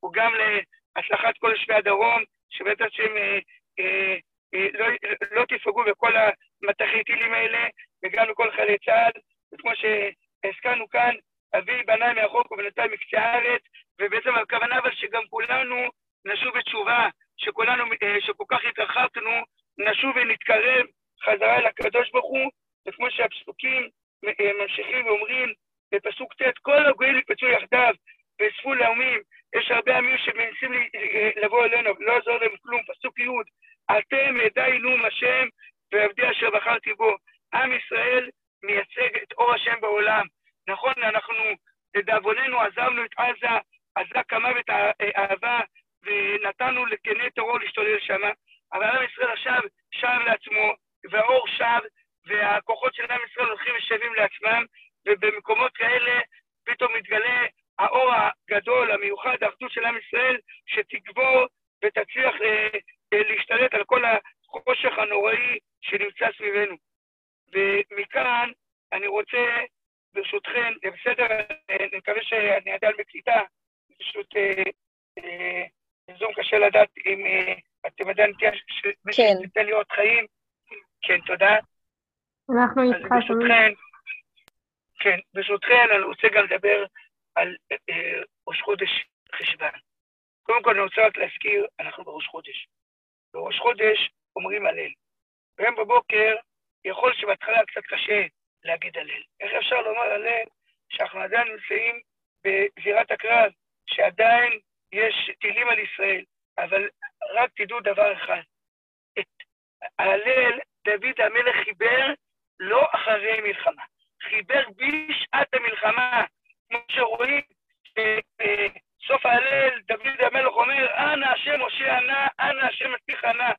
הוא גם להצלחת כל יושבי הדרום, שבעזרת השם אה, אה, אה, לא, לא תפגעו בכל המטחי טילים האלה, וגם לכל חיילי צה"ל, וכמו שהזכרנו כאן, אבי בניי מהחוק ובנתי מקצה הארץ, ובעצם הכוונה אבל שגם כולנו נשוב בתשובה, שכולנו, אה, שכל כך התרחקנו נשוב ונתקרב חזרה לקדוש ברוך הוא, וכמו שהפסוקים אה, ממשיכים ואומרים בפסוק ט', כל הגויים יקפצו יחדיו ואספו לאומים, יש הרבה עמים שמנסים אה, לבוא אלינו, לא יעזור להם כלום, פסוק י', אתם עדי נום השם ועבדי אשר בחרתי בו. עם ישראל מייצג את אור השם בעולם. נכון, אנחנו לדאבוננו עזבנו את עזה, עזה כמוות האהבה, ונתנו לקני טרור להשתולל שמה, אבל עם ישראל עכשיו שב לעצמו, והאור שב, והכוחות של עם ישראל הולכים ושבים לעצמם, ובמקומות כאלה פתאום מתגלה האור הגדול, המיוחד, האחדות של עם ישראל, שתגבור ותצליח אה, אה, להשתלט על כל החושך הנוראי שנמצא סביבנו. ומכאן אני רוצה, ברשותכם, זה בסדר, אני מקווה שאני עדיין בקליטה, פשוט אה, אה, זום קשה לדעת אם אה, אתם עדיין תהיה, שמישהו כן. תיתן לי עוד חיים. כן, תודה. אנחנו איתך, שומעים. כן, ברשותכן אני רוצה גם לדבר על אה, ראש חודש חשוון. קודם כל אני רוצה רק להזכיר, אנחנו בראש חודש. חודש אומרים הלל. והיום בבוקר, יכול שבהתחלה קצת קשה להגיד הלל. איך אפשר לומר הלל שאנחנו עדיין נמצאים בזירת הקרב, שעדיין יש טילים על ישראל, אבל רק תדעו דבר אחד, את ההלל דוד המלך חיבר לא אחרי מלחמה, חיבר בשעת המלחמה, כמו שרואים בסוף ההלל, דוד המלך אומר, אנא השם הושיע נא, אנא השם מצליח נא.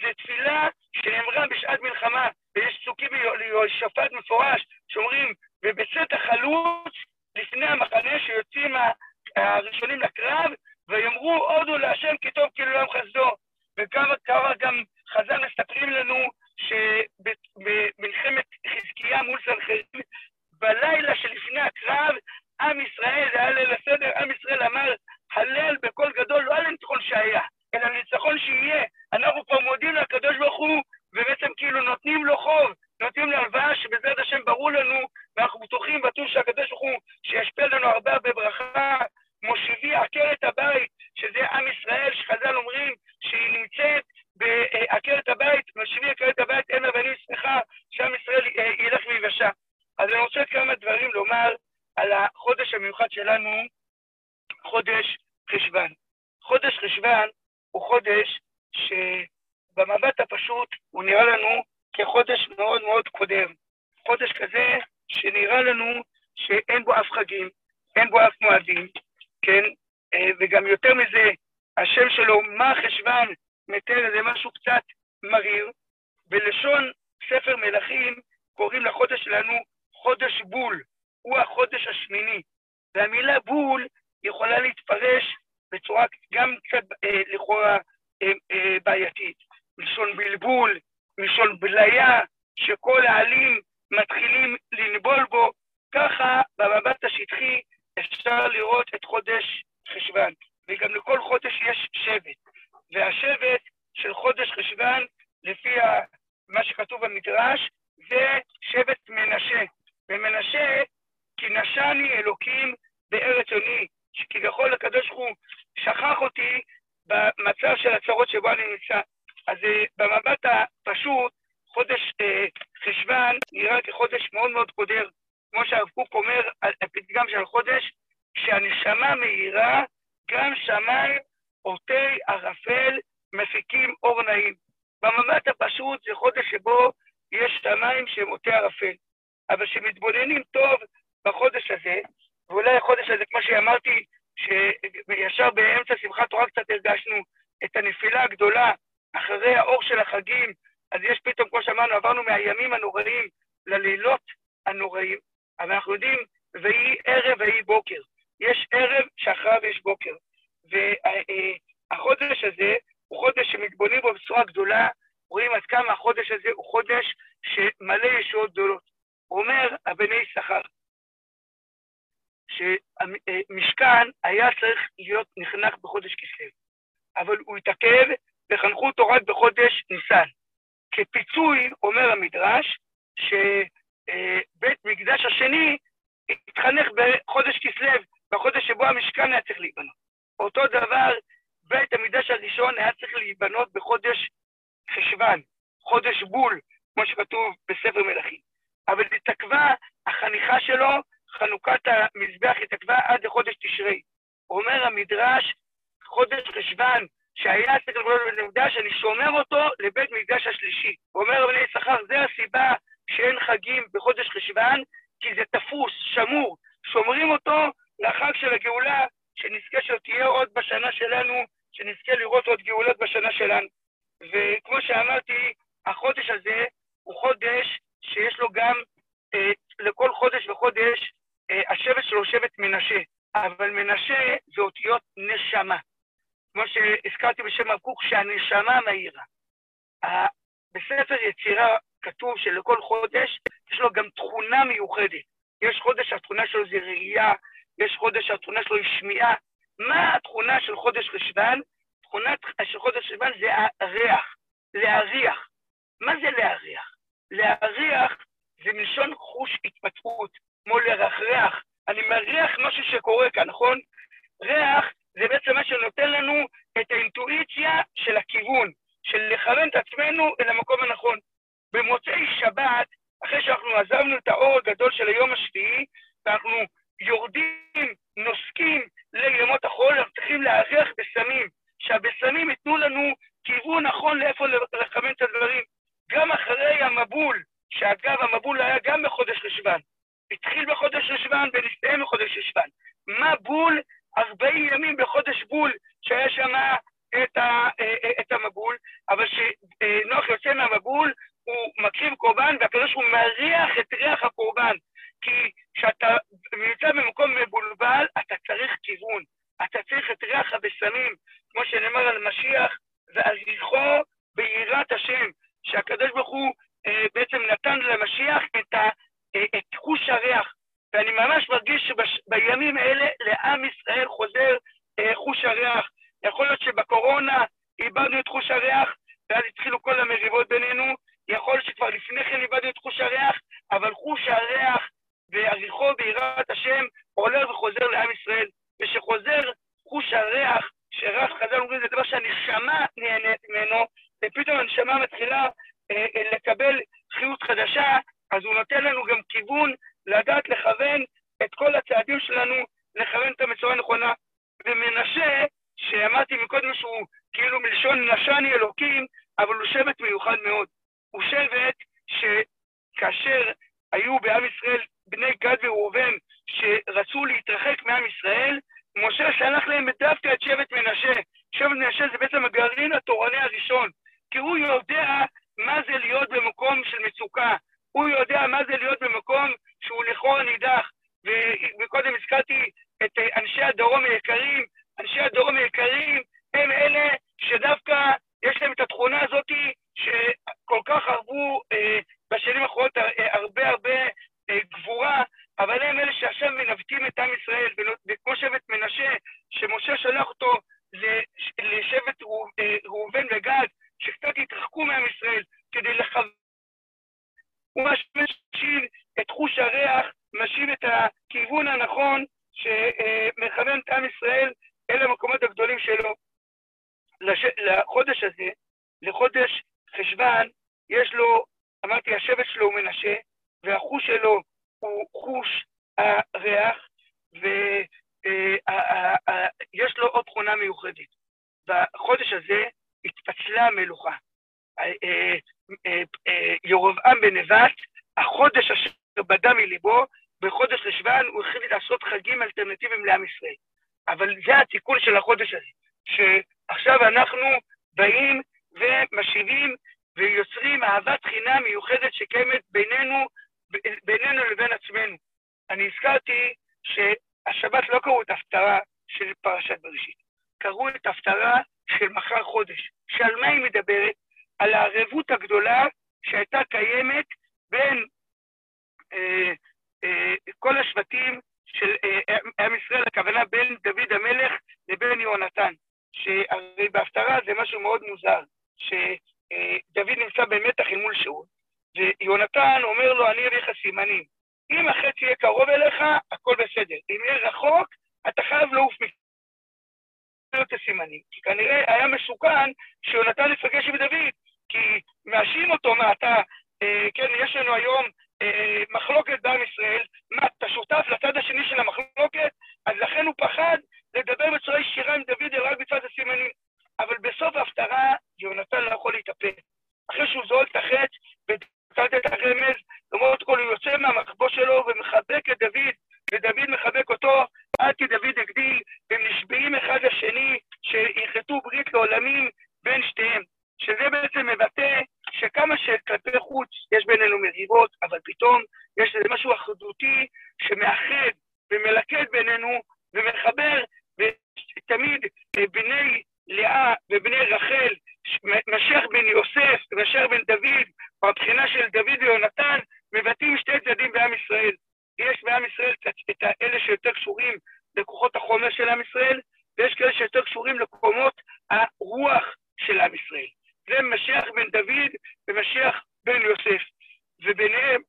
זו תפילה שנאמרה בשעת מלחמה, ויש פסוקים ביהושפט מפורש, שאומרים, ובצאת החלוץ לפני המחנה שיוצאים ה- הראשונים לקרב, ויאמרו הודו להשם כי טוב כאילו לעם חסדו. וכמה כמה גם חז"ל מספרים לנו שבמלחמת חזקיה מול סנחריב, בלילה שלפני הקרב, עם ישראל, זה היה ליל הסדר, עם ישראל אמר הלל בקול גדול, לא על הניצחון שהיה, אלא ניצחון שיהיה. אנחנו כבר מודים לקדוש ברוך הוא, ובעצם כאילו נותנים לו חוב, נותנים לו הלוואה שבעזרת השם ברור לנו, ואנחנו בטוחים בטוח שהקדוש ברוך הוא, שישפיע לנו הרבה בברכה, מושיבי עקרת הבית, שזה עם ישראל, שחז"ל אומרים שהיא נמצאת בעקרת הבית, מושיבי עקרת הבית, אין אבנים שמחה, שעם ישראל אה, ילך ויבשע. אז אני רוצה כמה דברים לומר על החודש המיוחד שלנו, חודש חשוון. חודש חשוון הוא חודש שבמבט הפשוט הוא נראה לנו כחודש מאוד מאוד קודם. חודש כזה שנראה לנו שאין בו אף חגים, אין בו אף מועדים, כן? אה, וגם יותר מזה, השם שלו, מה חשוון, מתאר איזה משהו קצת מריר. בלשון ספר מלכים קוראים לחודש שלנו חודש בול, הוא החודש השמיני. והמילה בול יכולה להתפרש בצורה גם קצת אה, לכאורה אה, אה, בעייתית. מלשון בלבול, מלשון בליה, שכל העלים מתחילים לנבול בו, ככה במבט השטחי אפשר לראות את חודש חשוון. וגם לכל חודש יש שבט. והשבט של חודש חשוון, לפי מה שכתוב במדרש, זה שבט מנשה. ומנשה, כי נשני אלוקים בארץ עוני, שכביכול הקדוש ברוך הוא שכח אותי במצב של הצרות שבו אני נמצא. אז אה, במבט הפשוט, חודש אה, חשוון נראה כחודש מאוד מאוד קודר. כמו שהרב קוק אומר, הפתגם של החודש, כשהנשמה מאירה, גם שמיים אותי ערפל מפיקים אור נעים. במבט הפשוט זה חודש שבו יש שמיים שהם אותי ערפל. אבל כשמתבוננים טוב בחודש הזה, ואולי החודש הזה, כמו שאמרתי, שישר באמצע שמחת תורה קצת הרגשנו את הנפילה הגדולה אחרי האור של החגים, אז יש פתאום, כמו שאמרנו, עברנו מהימים הנוראים ללילות הנוראים, אבל אנחנו יודעים, ויהי ערב ויהי בוקר. יש ערב שאחריו יש בוקר. והחודש הזה הוא חודש שמתבוננים בו בצורה גדולה, רואים עד כמה החודש הזה הוא חודש שמלא ישועות גדולות. הוא אומר, הבני שכר, שמשכן היה צריך להיות נחנך בחודש כסלו, אבל הוא התעכב וחנכו אותו רק בחודש ניסן. כפיצוי, אומר המדרש, שבית מקדש השני התחנך בחודש כסלו, בחודש שבו המשכן היה צריך להיבנות. אותו דבר, בית המקדש הראשון היה צריך להיבנות בחודש חשוון, חודש בול, כמו שכתוב בספר מלכים. אבל התעכבה החניכה שלו, חנוכת המזבח התעכבה עד לחודש תשרי. אומר המדרש, חודש חשוון, שהיה סקר גדול בבית המקדש, אני שומר אותו לבית מקדש השלישי. אומר רבי יששכר, זה הסיבה שאין חגים בחודש חשוון, כי זה תפוס, שמור. שומרים אותו לחג של הגאולה, שנזכה שתהיה עוד בשנה שלנו, שנזכה לראות עוד גאולות בשנה שלנו. וכמו שאמרתי, החודש הזה הוא חודש שיש לו גם, אה, לכל חודש וחודש, אה, השבט שלו שבט מנשה. אבל מנשה זה אותיות נשמה. כמו שהזכרתי בשם הרב קוק, שהנשמה מאירה. בספר יצירה כתוב שלכל חודש יש לו גם תכונה מיוחדת. יש חודש שהתכונה שלו זה ראייה, יש חודש שהתכונה שלו היא שמיעה. מה התכונה של חודש חשוון? תכונה של חודש חשוון זה הריח, להריח. מה זה להריח? להריח זה מלשון חוש התפתחות, כמו לרחרח. אני מריח משהו שקורה כאן, נכון? ריח זה בעצם מה שנותן לנו את האינטואיציה של הכיוון, של לכוון את עצמנו אל המקום הנכון. במוצאי שבת, אחרי שאנחנו עזבנו את האור הגדול של היום השביעי, ואנחנו יורדים, נוסקים לימות החול, אנחנו להריח בסמים, שהבשמים ייתנו לנו כיוון נכון לאיפה לכוון את הדברים. גם אחרי המבול, שאגב, המבול היה גם בחודש חשוון, התחיל בחודש חשוון ונסתיים בחודש חשוון. מה בול? 40 ימים בחודש בול, שהיה שם את, ה, את המבול, אבל כשנוח יוצא מהמבול, הוא מקריב קורבן, והקדוש הוא מריח את ריח הקורבן. כי כשאתה נמצא במקום מבולבל, אתה צריך כיוון. אתה צריך את ריח הבשמים, כמו שנאמר על משיח, והריחו ביראת השם, שהקדוש ברוך הוא אה, בעצם נתן למשיח את, ה, אה, את חוש הריח. ואני ממש מרגיש שבימים האלה לעם ישראל חוזר אה, חוש הריח. יכול להיות שבקורונה איבדנו את חוש הריח, ואז התחילו כל המריבות בינינו, יכול להיות שכבר לפני כן איבדנו את חוש הריח, אבל חוש הריח והריחו ביראת השם עולה וחוזר לעם ישראל. ושחוזר חוש הריח, שריח חז"ל אומרים, זה דבר שהנשמה נהנית ממנו, ופתאום הנשמה מתחילה אה, אה, לקבל חיות חדשה, אז הוא נותן לנו גם כיוון לדעת לכוון את כל הצעדים שלנו, לכוון את המצורה הנכונה. ומנשה, שאמרתי מקודם שהוא כאילו מלשון נשני אלוקים, אבל הוא שבט מיוחד מאוד. הוא שבט שכאשר היו בעם ישראל בני גד וראובן שרצו להתרחק מעם ישראל, משה שלח להם דווקא את שבט מנשה. שבט מנשה זה בעצם הגרעין התורני הראשון, כי הוא יודע מה זה להיות במקום של מצוקה, הוא יודע מה זה להיות במקום שהוא לכאורה נידח. וקודם הזכרתי את אנשי הדרום היקרים, חייב לעוף את הסימנים. כי כנראה היה מסוכן שיונתן יפגש עם דוד, כי מאשים אותו, מה אתה, אה, כן, יש לנו היום אה, מחלוקת בעם ישראל, מה, אתה שותף לצד השני של המחלוקת? אז לכן הוא פחד לדבר בצורה ישירה עם דוד אלא רק בצד הסימנים. אבל בסוף ההפטרה, יונתן לא יכול להתאפק. אחרי שהוא זועק את החטא ונתת את הרמז, למרות כל הוא יוצא מהמחבוא שלו ומחבק את דוד, ודוד מחבק אותו עד כי דוד הגדיל, והם נשבעים אחד לשני שיחטאו ברית לעולמים בין שתיהם. שזה בעצם מבטא שכמה שכלפי חוץ יש בינינו מריבות, אבל פתאום יש איזה משהו אחדותי שמאחד ומלכד בינינו ומחבר, ותמיד בני לאה ובני רחל, משיח בן יוסף ומשיח בן דוד, או הבחינה של דוד ויונתן, מבטאים שתי צדדים בעם ישראל. יש בעם ישראל את האלה שיותר קשורים לכוחות החומר של עם ישראל, ויש כאלה שיותר קשורים לקומות הרוח של עם ישראל. זה משיח בן דוד ומשיח בן יוסף. וביניהם,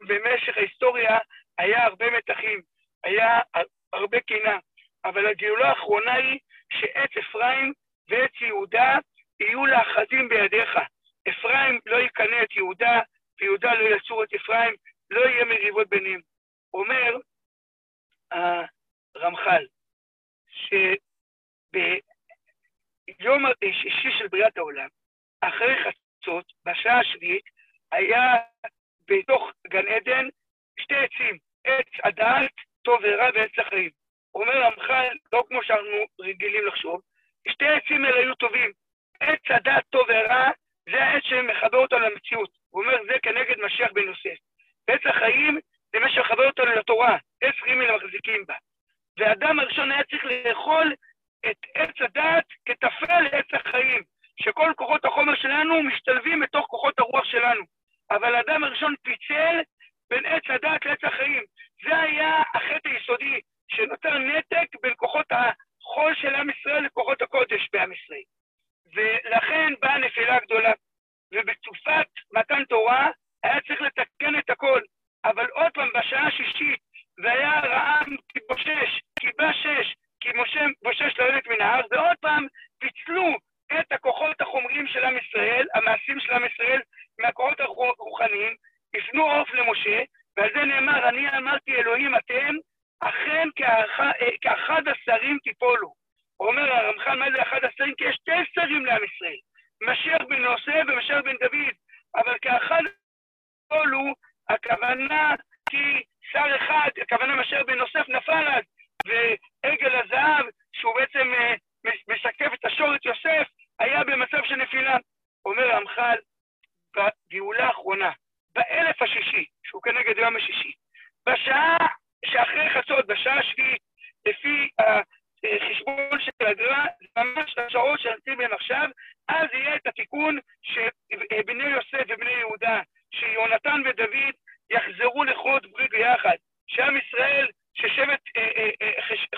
במשך ההיסטוריה, היה הרבה מתחים, היה הרבה קינה, אבל הגאולה האחרונה היא שעץ אפרים ועץ יהודה יהיו לאחזים בידיך. אפרים לא יקנא את יהודה, ויהודה לא יצור את אפרים, לא יהיה מריבות ביניהם. אומר הרמח"ל, שביום השישי של בריאת העולם, אחרי חצות, בשעה השביעית, היה בתוך גן עדן שתי עצים, עץ הדעת, טוב ורע ועץ החיים. אומר רמח"ל, לא כמו שאנחנו רגילים לחשוב, שתי העצים האלה היו טובים. עץ הדעת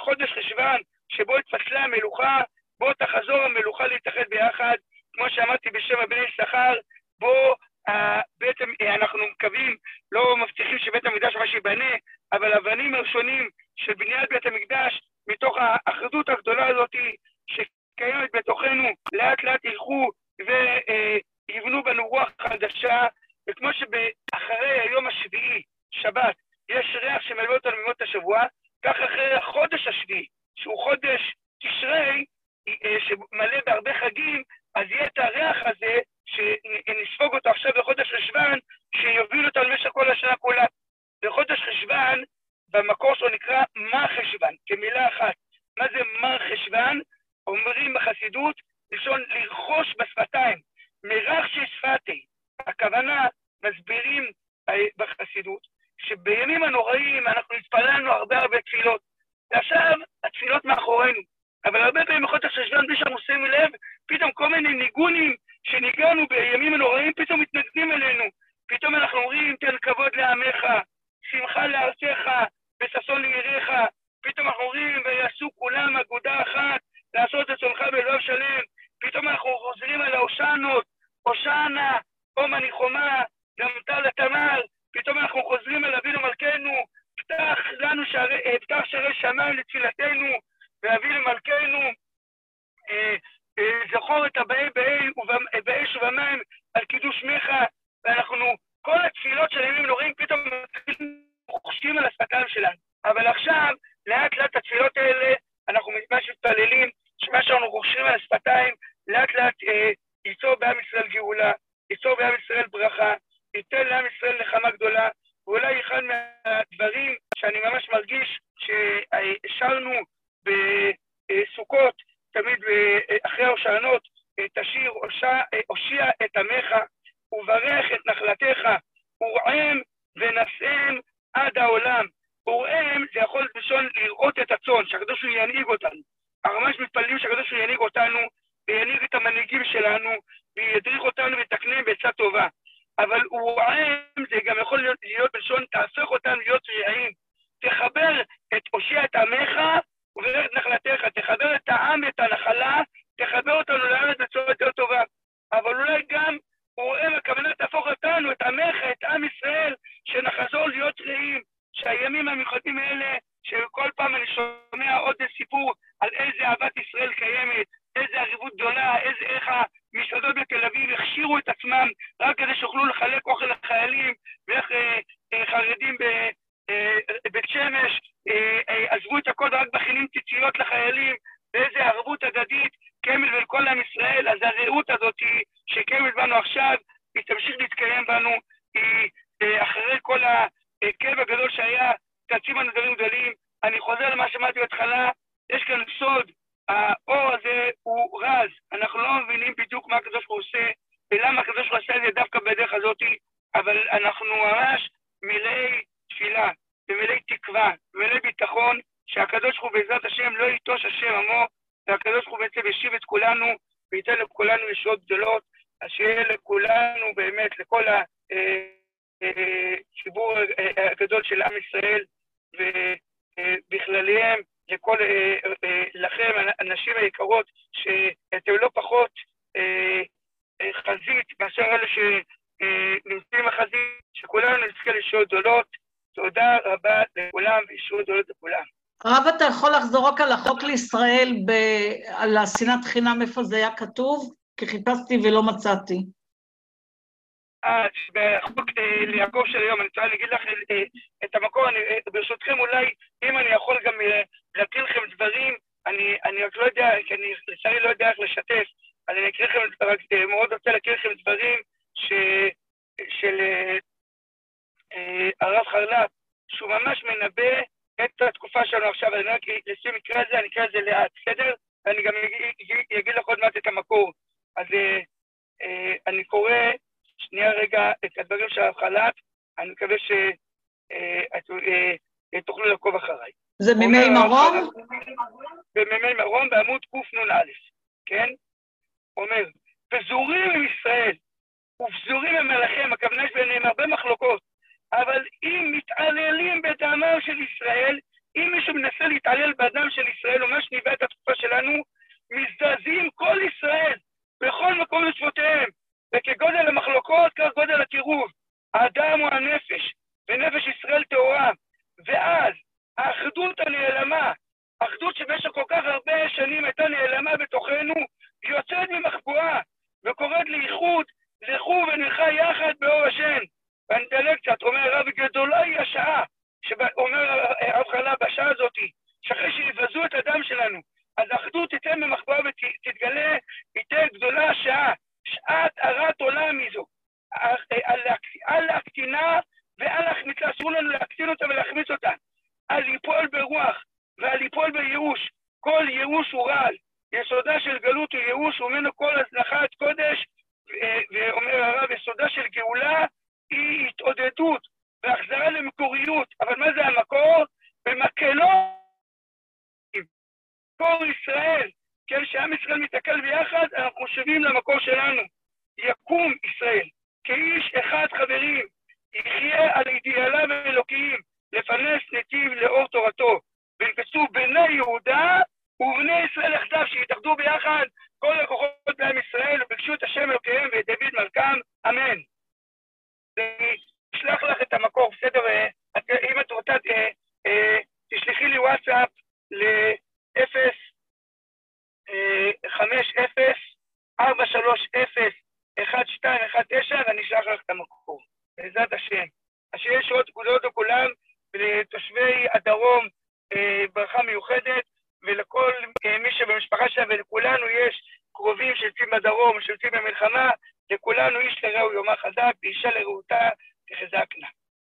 חודש חשוון, שבו התפצלה המלוכה, בו תחזור המלוכה להתאחד ביחד, כמו שאמרתי בשם הבני יששכר, בו uh, בעצם uh, אנחנו מקווים, לא מבטיחים שבית המקדש מה שייבנה, אבל אבנים הראשונים של בניית בית המקדש, מתוך האחדות הגדולה הזאת שקיימת בתוכנו, לאט לאט ילכו ויבנו uh, בנו רוח חדשה, וכמו שאחרי היום השביעי, שבת, יש ריח שמלווה אותנו ממות השבוע, כך אחרי החודש השביעי, שהוא חודש תשרי, אה, שמלא בהרבה חגים, אז יהיה את הריח הזה, שנספוג אותו עכשיו בחודש חשוון, שיוביל אותנו במשך כל השנה כולה. בחודש חשוון, במקור שלו נקרא מר חשוון, כמילה אחת. מה זה מר חשוון? אומרים בחסידות, לשון לרכוש בשפתיים. מרח שפתי. הכוונה, מסבירים אה, בחסידות, שבימים הנוראים אנחנו התפללנו הרבה הרבה תפילות. ועכשיו התפילות מאחורינו. אבל הרבה פעמים בחודש חשוון, בלי שאנחנו שמים לב, פתאום כל מיני ניגונים שניגענו בימים הנוראים, פתאום מתנגדים אלינו. פתאום אנחנו אומרים, תן כבוד לעמך, שמחה לארצך, וששון ליריך. פתאום אנחנו אומרים, ויעשו כולם אגודה אחת, לעשות את צונך בלב שלם. פתאום אנחנו חוזרים על ההושענות, הושענה, קום הניחומה, גמתה לתמר. פתאום אנחנו חוזרים על אבינו מלכנו, פתח לנו שערי, אה, פתח שערי שמיים לתפילתנו, ואביא למלכנו, אה, אה, זכור את הבאי באש ובמים, על קידוש שמך, ואנחנו, כל התפילות של הימים נוראים פתאום חושבים על השפתיים שלנו. אבל עכשיו, לאט לאט התפילות האלה, אנחנו ממש מתפללים, שמה שאנחנו חושבים על השפתיים, לאט לאט אה, ייצור בעם ישראל גאולה, ייצור בעם ישראל ומלאי תקווה, ומלאי ביטחון, שהקדוש ברוך הוא בעזרת השם לא ייטוש השם עמו, והקדוש ברוך הוא בעצם ישיב את כולנו, וייתן לכולנו ישועות גדולות, אז שיהיה לכולנו באמת, לכל הציבור הגדול של עם ישראל, ובכלליהם, לכל, לכם, הנשים היקרות, שאתם לא פחות חזית מאשר אלה שנמצאים בחזית, שכולנו נזכה לישועות גדולות. תודה רבה לכולם וישועות גדולות לכולם. הרב, אתה יכול לחזור רק על החוק לישראל, ב... על השנאת חינם, איפה זה היה כתוב? כי חיפשתי ולא מצאתי. אה, בחוק ליעקב של היום, אני רוצה להגיד לך את המקור, אני, ברשותכם אולי, אם אני יכול גם להקריא לכם דברים, אני, אני רק לא יודע, כי אני לצערי לא יודע איך לשתף, אז אני אקריא לכם, רק מאוד רוצה להקריא לכם דברים ש, של הרב חרל"פ, שהוא ממש מנבא את התקופה שלנו עכשיו, אני רק לשים מקרה הזה, אני אקרא את זה לאט, בסדר? ואני גם אגיד לך עוד מעט את המקור. אז אני קורא שנייה רגע את הדברים של הרב חל"פ, אני מקווה שתוכלו לעקוב אחריי. זה מימי מרום? במימי מרום בעמוד קנ"א, כן? אומר, פזורים עם ישראל ופזורים הם מלאכיהם, הכוונה יש ביניהם הרבה מחלוקות, אבל אם מתעללים בדמם של ישראל, אם מישהו מנסה להתעלל בדם של ישראל, או מה שניבא את התקופה שלנו, מזדעזעים כל ישראל בכל מקום לשפותיהם, וכגודל המחלוקות, כך גודל הקירוב. האדם הוא הנפש, ונפש ישראל טהורה. ואז האחדות הנעלמה, אחדות שבמשך כל כך הרבה שנים הייתה נעלמה בתוכנו, יוצאת ממחבואה וקוראת לאיחוד, לכו ונלכה יחד באור השם. אדלג קצת, אומר הרב, גדולה היא השעה, שאומר הרב חלה בשעה הזאת, שאחרי שיבזו את הדם שלנו, אז האחדות תיתן במחבואה ותתגלה, תיתן גדולה השעה, שעת הרת עולם היא זו. על להקטינה ועל להחמיצה, אסור לנו להקטין אותה ולהחמיץ אותה. על ליפול ברוח ועל ליפול בייאוש. כל ייאוש הוא רעל. יסודה של גלות הוא ייאוש, וממנו כל הזנחת קודש, ואומר הרב, יסודה של גאולה היא התעודדות והחזרה למקוריות. אבל מה זה המקור? במקלו מקור ישראל, כן, שעם ישראל מתעכל ביחד, אנחנו שבים למקור שלנו. יקום ישראל, כאיש אחד חברים, יחיה על אידיאליו האלוקיים, לפרנס נתיב לאור תורתו. וינפצו בני יהודה ובני ישראל יחדיו, שיתאחדו ביחד כל הכוחות בעם ישראל, וביקשו את השם אלוקיהם ואת דוד מלכם, אמן. אני אשלח לך את המקור, בסדר? אם את רוצה, תשלחי לי וואטסאפ ל-0 5 0 4 3 0 1 2 1 תשע ואני אשלח לך את המקור, בעזרת השם. אז שיש עוד פקודות לכולם, ולתושבי הדרום אה, ברכה מיוחדת, ולכל אה, מי שבמשפחה שלה ולכולנו יש קרובים שיוצאים בדרום, שיוצאים במלחמה, לכולנו איש לרעהו יומא חזק, ואישה לרעותה תחזקנה.